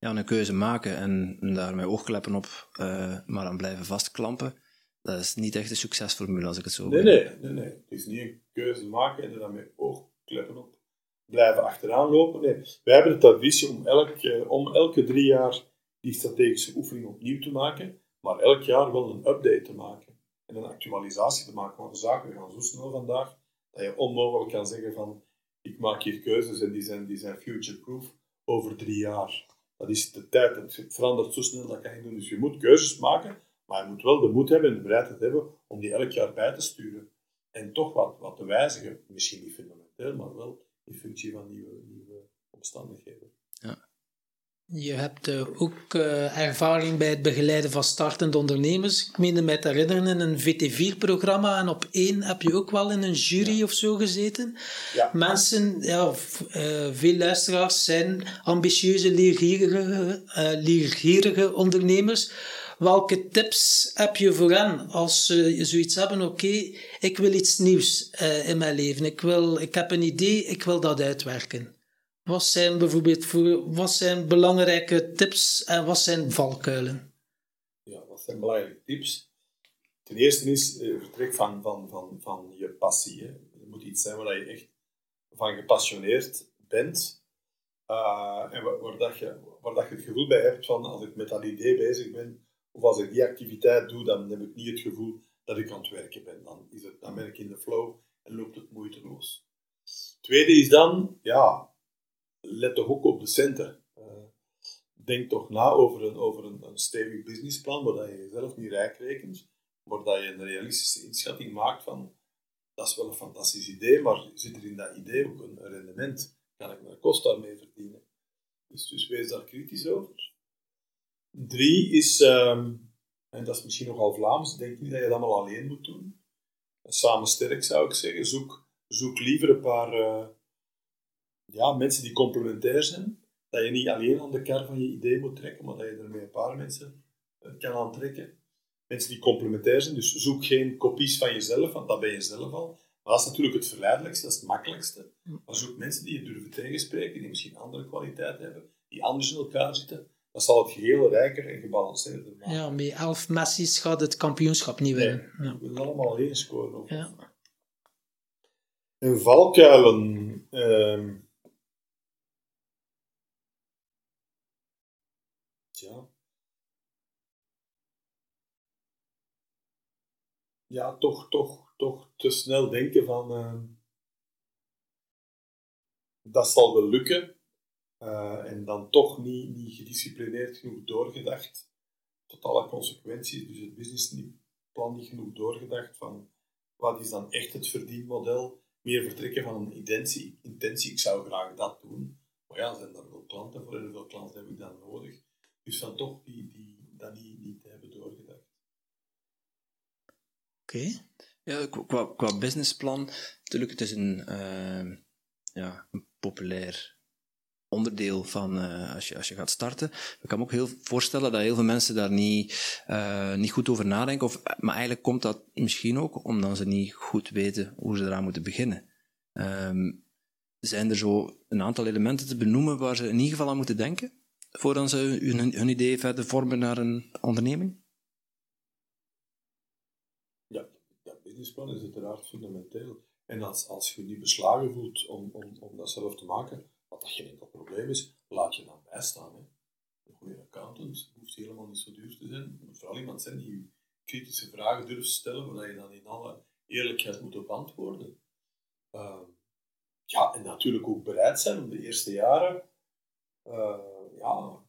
ja, een keuze maken en daarmee oogkleppen op, uh, maar dan blijven vastklampen. dat is niet echt een succesformule als ik het zo Nee, nee, nee, nee. Het is niet een keuze maken en met oogkleppen op blijven achteraan lopen. Nee, wij hebben de traditie om, elk, eh, om elke drie jaar die strategische oefening opnieuw te maken, maar elk jaar wel een update te maken en een actualisatie te maken. Want de zaken gaan zo snel vandaag dat je onmogelijk kan zeggen van ik maak hier keuzes en die zijn, die zijn future-proof over drie jaar. Dat is de tijd, het verandert zo snel, dat kan je doen. Dus je moet keuzes maken, maar je moet wel de moed hebben en de bereidheid hebben om die elk jaar bij te sturen. En toch wat, wat te wijzigen, misschien niet fundamenteel, maar wel in functie van nieuwe, nieuwe omstandigheden. Je hebt uh, ook uh, ervaring bij het begeleiden van startende ondernemers. Ik meende mij te herinneren in een VT4-programma en op één heb je ook wel in een jury ja. of zo gezeten. Ja. Mensen, ja, uh, veel luisteraars zijn ambitieuze, leergierige, leergierige ondernemers. Welke tips heb je voor hen als ze zoiets hebben? Oké, okay, ik wil iets nieuws in mijn leven. Ik, wil, ik heb een idee, ik wil dat uitwerken. Wat zijn bijvoorbeeld voor, wat zijn belangrijke tips en wat zijn valkuilen? Ja, wat zijn belangrijke tips? Ten eerste is uh, vertrek van, van, van, van je passie. Hè. Het moet iets zijn waar je echt van gepassioneerd bent. Uh, en waar, waar, dat je, waar dat je het gevoel bij hebt van als ik met dat idee bezig ben, of als ik die activiteit doe, dan heb ik niet het gevoel dat ik aan het werken ben. Dan, is het, dan ben ik in de flow en loopt het moeiteloos. Tweede is dan, ja, let toch ook op de centen. Uh, denk toch na over een, over een, een stevig businessplan, waar je jezelf niet rijk rekent, maar dat je een realistische inschatting maakt van dat is wel een fantastisch idee, maar zit er in dat idee ook een, rendement? Kan ik mijn kost daarmee verdienen? Dus, dus wees daar kritisch over. Drie is, um, en dat is misschien nogal Vlaams, denk niet dat je dat allemaal alleen moet doen. Samen sterk zou ik zeggen. Zoek, zoek liever een paar uh, ja, mensen die complementair zijn. Dat je niet alleen aan de kar van je idee moet trekken, maar dat je er met een paar mensen kan aantrekken. Mensen die complementair zijn, dus zoek geen kopies van jezelf, want dat ben je zelf al. Maar dat is natuurlijk het verleidelijkste, dat is het makkelijkste. Maar zoek mensen die je durven tegenspreken, die misschien andere kwaliteiten hebben, die anders in elkaar zitten. Dat zal het geheel rijker en gebalanceerder maken. Ja, met elf Messi's gaat het kampioenschap niet winnen. Nee, ja. we willen allemaal één scoren. Ja. En valkuilen... Uh, ja. Ja, toch, toch, toch te snel denken van... Uh, dat zal wel lukken. Uh, en dan toch niet, niet gedisciplineerd genoeg doorgedacht tot alle consequenties. Dus het businessplan niet genoeg doorgedacht van wat is dan echt het verdienmodel. Meer vertrekken van een intentie. intentie ik zou graag dat doen. Maar ja, zijn daar veel klanten voor en hoeveel klanten heb ik dan nodig? Dus dan toch die, die, dat niet, niet hebben doorgedacht. Ja, qua, qua businessplan, natuurlijk, het is een, uh, ja, een populair onderdeel van uh, als, je, als je gaat starten. Ik kan me ook heel voorstellen dat heel veel mensen daar niet, uh, niet goed over nadenken. Of, maar eigenlijk komt dat misschien ook omdat ze niet goed weten hoe ze eraan moeten beginnen. Um, zijn er zo een aantal elementen te benoemen waar ze in ieder geval aan moeten denken? Voordat ze hun, hun idee verder vormen naar een onderneming? Ja, dat businessplan is uiteraard fundamenteel. En als, als je niet beslagen voelt om, om, om dat zelf te maken, wat dat geen enkel probleem is, laat je dan bijstaan. Hè. Een goede accountant hoeft helemaal niet zo duur te zijn. Het moet vooral iemand zijn die kritische vragen durft stellen, waar je dan in alle eerlijkheid moet op antwoorden. Uh, ja, en natuurlijk ook bereid zijn om de eerste jaren uh, ja,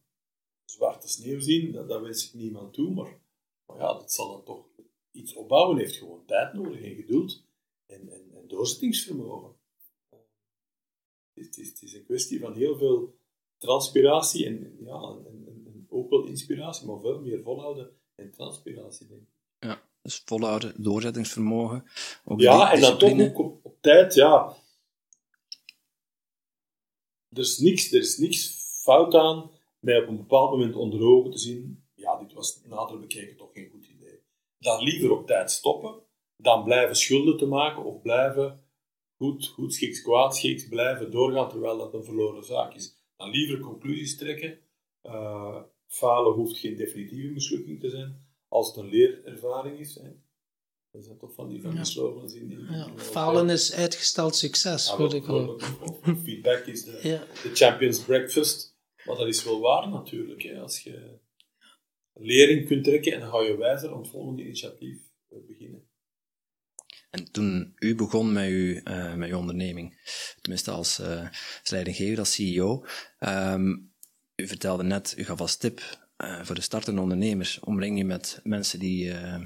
zwarte sneeuw zien, dat, dat wens ik niemand toe, maar, maar ja, dat zal dan toch iets opbouwen, heeft gewoon tijd nodig en geduld en, en, en doorzettingsvermogen. Het is, het is een kwestie van heel veel transpiratie en, ja, en, en, ook wel inspiratie, maar veel meer volhouden en transpiratie, denk ik. Ja, dus volhouden, doorzettingsvermogen. Ook ja, en dan toch ook op, op, tijd, ja. Er is, niks, er is niks fout aan mij op een bepaald moment onder ogen te zien. Ja, dit was nader bekeken toch geen goed. Dan liever op tijd stoppen, dan blijven schulden te maken of blijven goed, goed schiks, kwaad schiks, blijven doorgaan terwijl dat een verloren zaak is. Dan liever conclusies trekken. Uh, falen hoeft geen definitieve mislukking te zijn, als het een leerervaring is. Hè. Dat zijn toch van die van die slogans in die... Ja, falen is uitgesteld succes, Ja, ik Feedback is de, Ja. de Champions Breakfast. Maar dat is wel waar natuurlijk. Hè. Als je lering kunt trekken en dan ga je wijzer aan het volgende initiatief eh, beginnen. En toen u begon met uw, eh, met uw onderneming, tenminste als, eh, als leidinggever, als CEO, ehm, u vertelde net, u gaf als tip voor de startende ondernemers, omring je met mensen die, eh,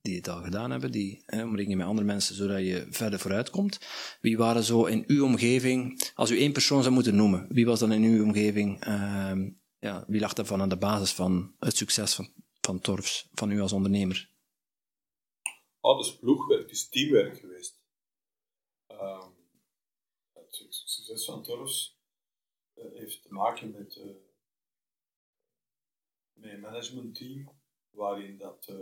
die het al gedaan hebben, die, omring je met andere mensen, zodat je verder vooruit komt. Wie waren zo in uw omgeving, als u één persoon zou moeten noemen, wie was dan in uw omgeving, ehm, ja, wie lag daarvan aan de basis van het succes van, van Torfs, van u als ondernemer? Oh, dus ploegwerk, het is teamwerk geweest. Ehm, het su- succes van Torfs eh, heeft te maken met, eh met een managementteam, waarin dat eh,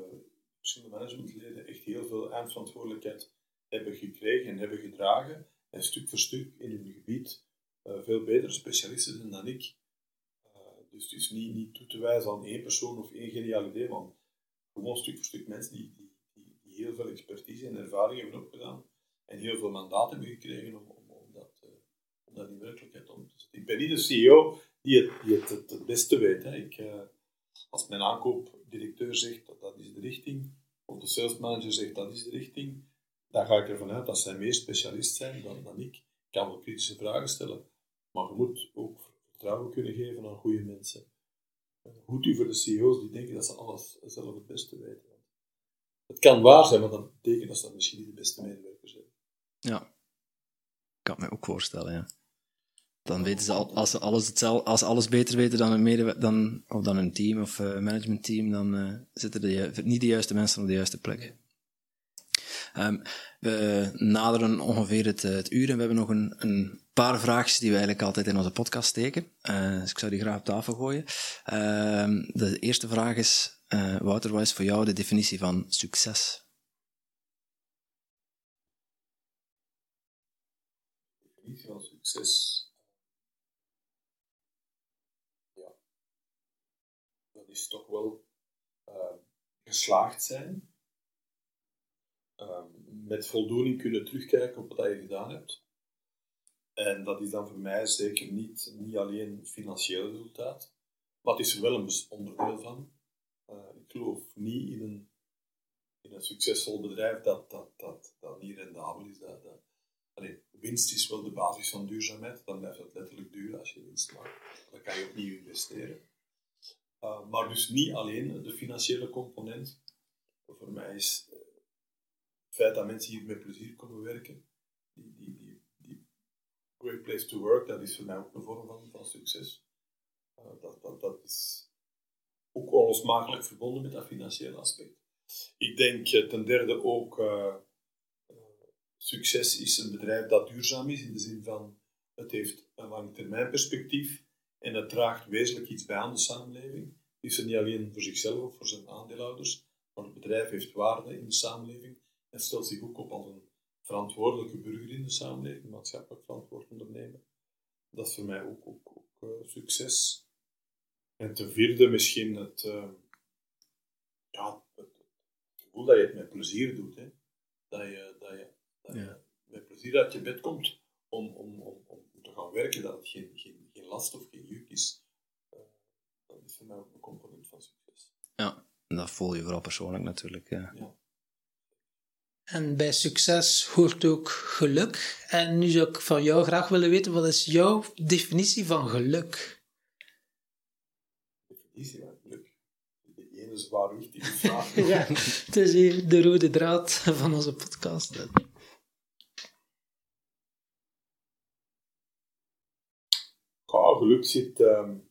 verschillende managementleden echt heel veel eindverantwoordelijkheid hebben gekregen en hebben gedragen, en stuk voor stuk in hun gebied veel betere specialisten zijn dan ik. Dus niet, niet toe te wijzen aan één persoon of één geniaal idee, maar gewoon stuk voor stuk mensen die, die, die, heel veel expertise en ervaring hebben opgedaan en heel veel mandaat hebben gekregen om, om, dat, eh, om dat in werkelijkheid om te zetten. Ik ben niet de CEO die het, het, het, beste weet. Hè. Ik, eh, als mijn aankoopdirecteur zegt dat dat is de richting, of de salesmanager zegt dat is de richting, dan ga ik ervan uit dat zij meer specialist zijn dan, dan ik. Ik kan wel kritische vragen stellen, maar je moet ook vertrouwen kunnen geven aan goede mensen. Goed u voor de CEO's die denken dat ze alles zelf het beste weten. Het kan waar zijn, maar dat betekent dat ze misschien niet de beste medewerkers zijn. Ja, ik kan me ook voorstellen, ja. Dan weten ze, al, als ze alles, hetzelfde, als alles beter weten dan een, dan, of dan een team of uh, managementteam, dan uh, zitten de, niet de juiste mensen op de juiste plek. Um, we naderen ongeveer het, het, uur en we hebben nog een, een, paar vraagjes die we eigenlijk altijd in onze podcast steken. Uh, dus ik zou die graag op tafel gooien. Uh, de eerste vraag is, uh, Wouter, wat is voor jou de definitie van succes? Van succes. Ja. Dat is toch wel uh, geslaagd zijn. Uh, met voldoening kunnen terugkijken op wat je gedaan hebt. En dat is dan voor mij zeker niet, niet alleen financieel resultaat, maar het is er wel een onderdeel van. Uh, ik geloof niet in een, in een succesvol bedrijf dat, dat, dat, dat niet rendabel is. Dat, dat, winst is wel de basis van duurzaamheid, dan blijft het letterlijk duur als je winst maakt. Dan kan je opnieuw investeren. Uh, maar dus niet alleen de financiële component. Voor mij is het feit dat mensen hier met plezier komen werken, die, die, die, die great place to work, dat is voor mij ook een vorm van, van succes. Uh, dat, dat, dat is ook onlosmakelijk verbonden met dat financiële aspect. Ik denk ten derde ook, uh, succes is een bedrijf dat duurzaam is, in de zin van het heeft een langetermijn perspectief en het draagt wezenlijk iets bij aan de samenleving. Het is er niet alleen voor zichzelf of voor zijn aandeelhouders, maar het bedrijf heeft waarde in de samenleving en stelt zich ook op als een verantwoordelijke burger in de samenleving, maatschappelijk verantwoord ondernemer. Dat is voor mij ook, ook, ook uh, succes. En ten vierde misschien het, uh, ja, het, gevoel dat je het met plezier doet. Hè? Dat, je, dat, je, dat ja. je met plezier uit je bed komt om, om, om, om te gaan werken, dat het geen, geen, geen last of geen juk is. Uh, dat is voor mij ook een component van succes. Ja, en dat voel je vooral persoonlijk natuurlijk. Ja. ja. En bij succes hoort ook geluk. En nu zou ik van jou graag willen weten, wat is jouw definitie van geluk? Definitie van geluk? De ene zwaarwichtige vraag. ja, het is hier de rode draad van onze podcast. Ja, geluk zit um,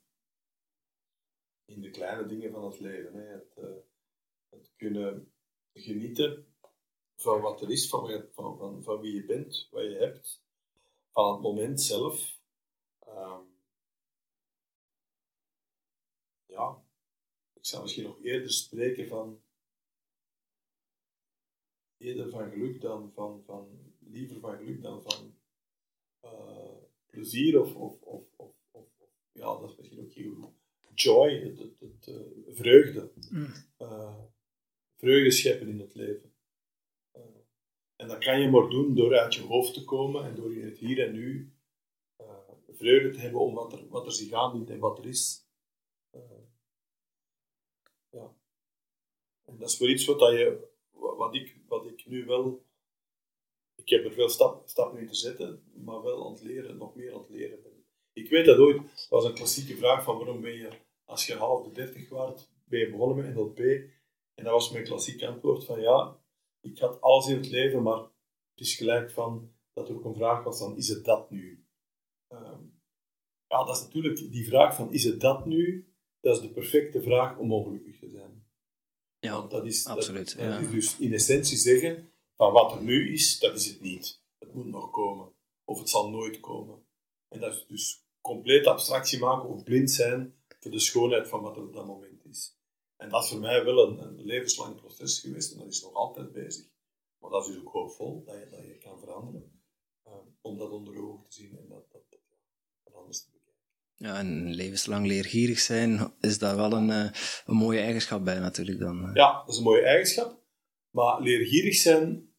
in de kleine dingen van het leven. Hè. Het, uh, het kunnen genieten van wat er is, van, van, van, van wie je bent, wat je hebt, van het moment zelf. Um, ja, ik zou misschien nog eerder spreken van eerder van geluk dan van, van liever van geluk dan van uh, plezier of, of, of, of, ja, dat is misschien ook heel joy, het, het, het uh, vreugde. Mm. Uh, vreugde scheppen in het leven. En dat kan je maar doen door uit je hoofd te komen en door in het hier en nu uh, vreugde te hebben om wat er, wat er zich aandient en wat er is. Uh, ja. En dat is wel iets wat, dat je, wat, ik, wat ik nu wel... Ik heb er veel stap, stappen in te zetten, maar wel aan het leren, nog meer aan het leren. Ik weet dat ooit, dat was een klassieke vraag van waarom ben je, als je half de dertig waard, ben je begonnen met NLP? En dat was mijn klassieke antwoord van ja, ik had alles in het leven, maar het is gelijk van dat er ook een vraag was van is het dat nu? Ehm, ja, dat is natuurlijk die vraag van is het dat nu? Dat is de perfecte vraag om ongelukkig te zijn. Ja, Want dat is, absoluut. Dat, is dus in essentie zeggen van wat er nu is, dat is het niet. Het moet nog komen. Of het zal nooit komen. En dat is dus compleet abstractie maken of blind zijn voor de schoonheid van wat er op dat moment. En dat is voor mij wel een, een levenslang proces geweest en dat is nog altijd bezig. Maar dat is dus ook hoopvol dat je, dat je kan veranderen. Uh, om dat onder ogen te zien en dat, dat, dat, anders te bekijken. Ja, en levenslang leergierig zijn, is daar wel een, uh, een mooie eigenschap bij natuurlijk dan. Uh. Ja, dat is een mooie eigenschap. Maar leergierig zijn,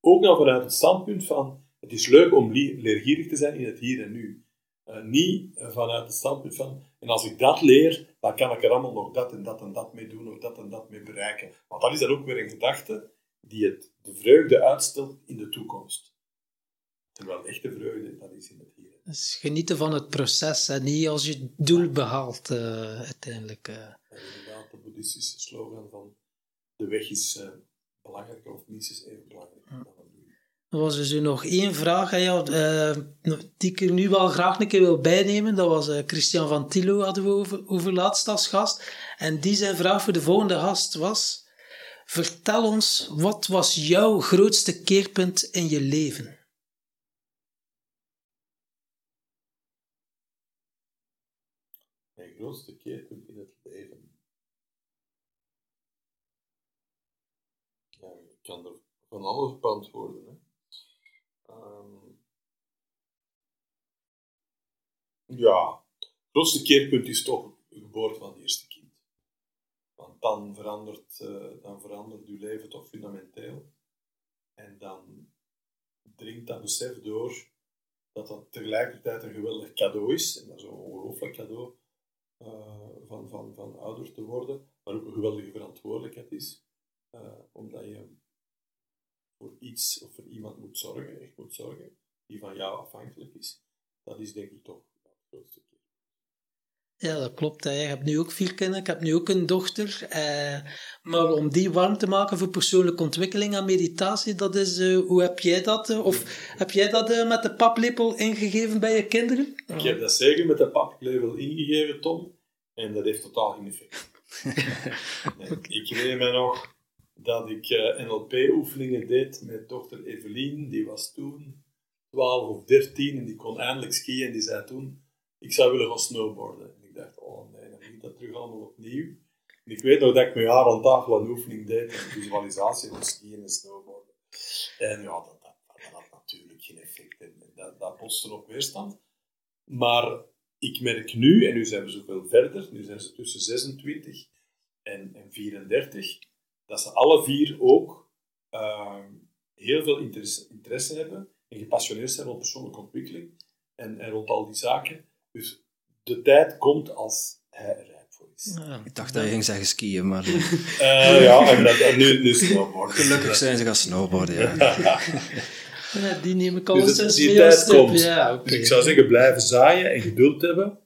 ook nog vanuit het standpunt van, het is leuk om leergierig te zijn in het hier en nu. Uh, niet vanuit het standpunt van, en als ik dat leer, dan kan ik er allemaal nog dat en dat en dat mee doen, of dat en dat mee bereiken. Want dat is dan ook weer een gedachte die het, de vreugde uitstelt in de toekomst. Terwijl echte vreugde, dat is in het hier. Dus genieten van het proces en niet als je het doel behaalt uh, uiteindelijk. Uh. inderdaad, de boeddhistische slogan van de weg is uh, belangrijker of minstens even belangrijk dan er was dus nog één vraag ja, uh, die ik nu wel graag een keer wil bijnemen. Dat was uh, Christian van Tilo hadden we over, over laatst als gast. En die zijn vraag voor de volgende gast was... Vertel ons, wat was jouw grootste keerpunt in je leven? Mijn grootste keerpunt in het leven? Ja, ik kan er van alles op antwoorden. Hè. Ja, het grootste keerpunt is toch de geboorte van het eerste kind. Want dan verandert, uh, dan verandert je leven toch fundamenteel. En dan dringt dat besef door dat dat tegelijkertijd een geweldig cadeau is. En dat is een ongelooflijk cadeau uh, van, van, van ouder te worden. Maar ook een geweldige verantwoordelijkheid is. Uh, omdat je voor iets of voor iemand moet zorgen, echt moet zorgen, die van jou afhankelijk is. Dat is denk ik toch ja, dat klopt. Je hebt nu ook vier kinderen. Ik heb nu ook een dochter. Eh, maar om die warm te maken voor persoonlijke ontwikkeling en meditatie, dat is, uh, hoe heb jij dat? Uh, of heb jij dat uh, met de paplepel ingegeven bij je kinderen? Ik heb dat zeker met de paplepel ingegeven, Tom. En dat heeft totaal geen effect. Ik herinner me nog dat ik NLP-oefeningen deed met dochter Evelien. Die was toen 12 of 13 en die kon eindelijk skiën. En die zei toen ik zou willen gaan snowboarden. En ik dacht, oh nee, dan moet ik dat terug allemaal opnieuw. Ik weet nog dat ik met haar aan tafel een oefening deed, een visualisatie van skiën en snowboarden. En ja, dat, dat, had natuurlijk geen effect. En dat, dat botste op weerstand. Maar ik merk nu, en nu zijn we zoveel verder, nu zijn ze tussen 26 en, en 34, dat ze alle vier ook uh, heel veel interesse, hebben en gepassioneerd zijn rond persoonlijke ontwikkeling en, en rond al die zaken. Dus de tijd komt als hij er rijp voor is. ik dacht dat je ging zeggen skiën, maar... Uh, ja, en, dat, en nu, nu snowboarden. Gelukkig zijn ze gaan snowboarden, ja. ja die neem ik al dus die, die tijd komt. Ja, okay. Dus ik zou zeggen, blijven zaaien en geduld hebben.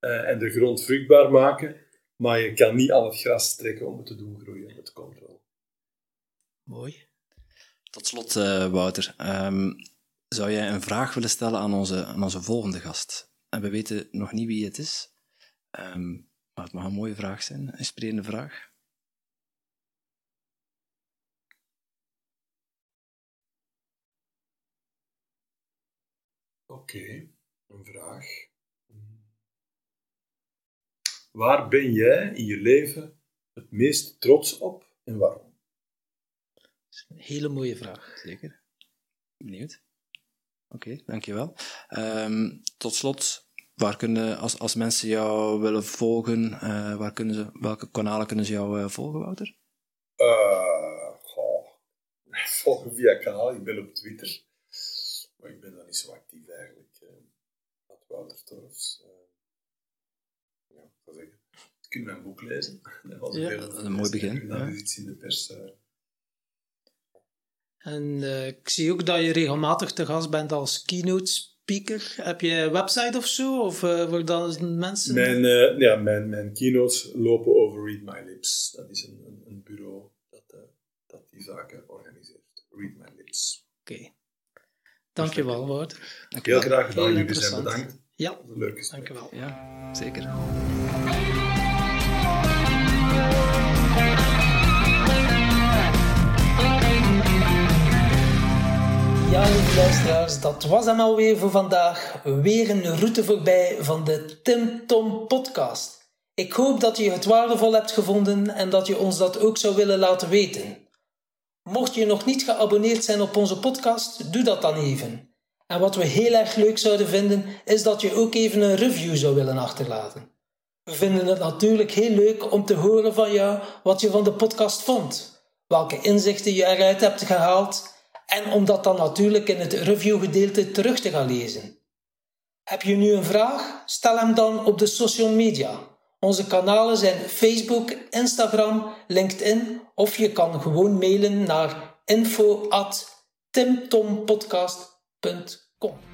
Uh, en de grond vruchtbaar maken. Maar je kan niet al het gras trekken om het te doen groeien. Dat komt wel. Mooi. Tot slot, uh, Wouter. Um, zou jij een vraag willen stellen aan onze, aan onze volgende gast? En we weten nog niet wie het is. Um, maar het mag een mooie vraag zijn, een inspirerende vraag. Oké, okay, een vraag. Waar ben jij in je leven het meest trots op en waarom? Dat is een hele mooie vraag. Zeker. Benieuwd. Oké, okay, dankjewel. Um, tot slot, waar kunnen, als, als mensen jou willen volgen, uh, waar kunnen ze, welke kanalen kunnen ze jou uh, volgen, Wouter? Uh, goh. volgen via kanaal. Ik ben op Twitter. Maar ik ben daar niet zo actief eigenlijk. Wat Wouter Torfs. Ja, wat zeggen. Je kunt mijn boek lezen. Dat was ja, dat is een mooi begin. Dat is iets in de pers. En uh, ik zie ook dat je regelmatig te gast bent als keynote speaker. Heb je een website of zo? Of uh, voor dan mensen... Mijn, uh, ja, mijn, mijn keynotes lopen over Read My Lips. Dat is een, een, een bureau dat, uh, dat die zaken organiseert. Read My Lips. Oké. Okay. Dankjewel, Wouter. Heel graag gedaan. Jullie zijn bedankt. Ja, leuk. Dankjewel. Ja, zeker. Ja, lieve luisteraars, dat was hem alweer voor vandaag. Weer een route voorbij van de Tim Tom podcast. Ik hoop dat je het waardevol hebt gevonden en dat je ons dat ook zou willen laten weten. Mocht je nog niet geabonneerd zijn op onze podcast, doe dat dan even. En wat we heel erg leuk zouden vinden, is dat je ook even een review zou willen achterlaten. We vinden het natuurlijk heel leuk om te horen van jou wat je van de podcast vond, welke inzichten je eruit hebt gehaald en om dat dan natuurlijk in het reviewgedeelte terug te gaan lezen. Heb je nu een vraag? Stel hem dan op de social media. Onze kanalen zijn Facebook, Instagram, LinkedIn of je kan gewoon mailen naar info@timtompodcast.com.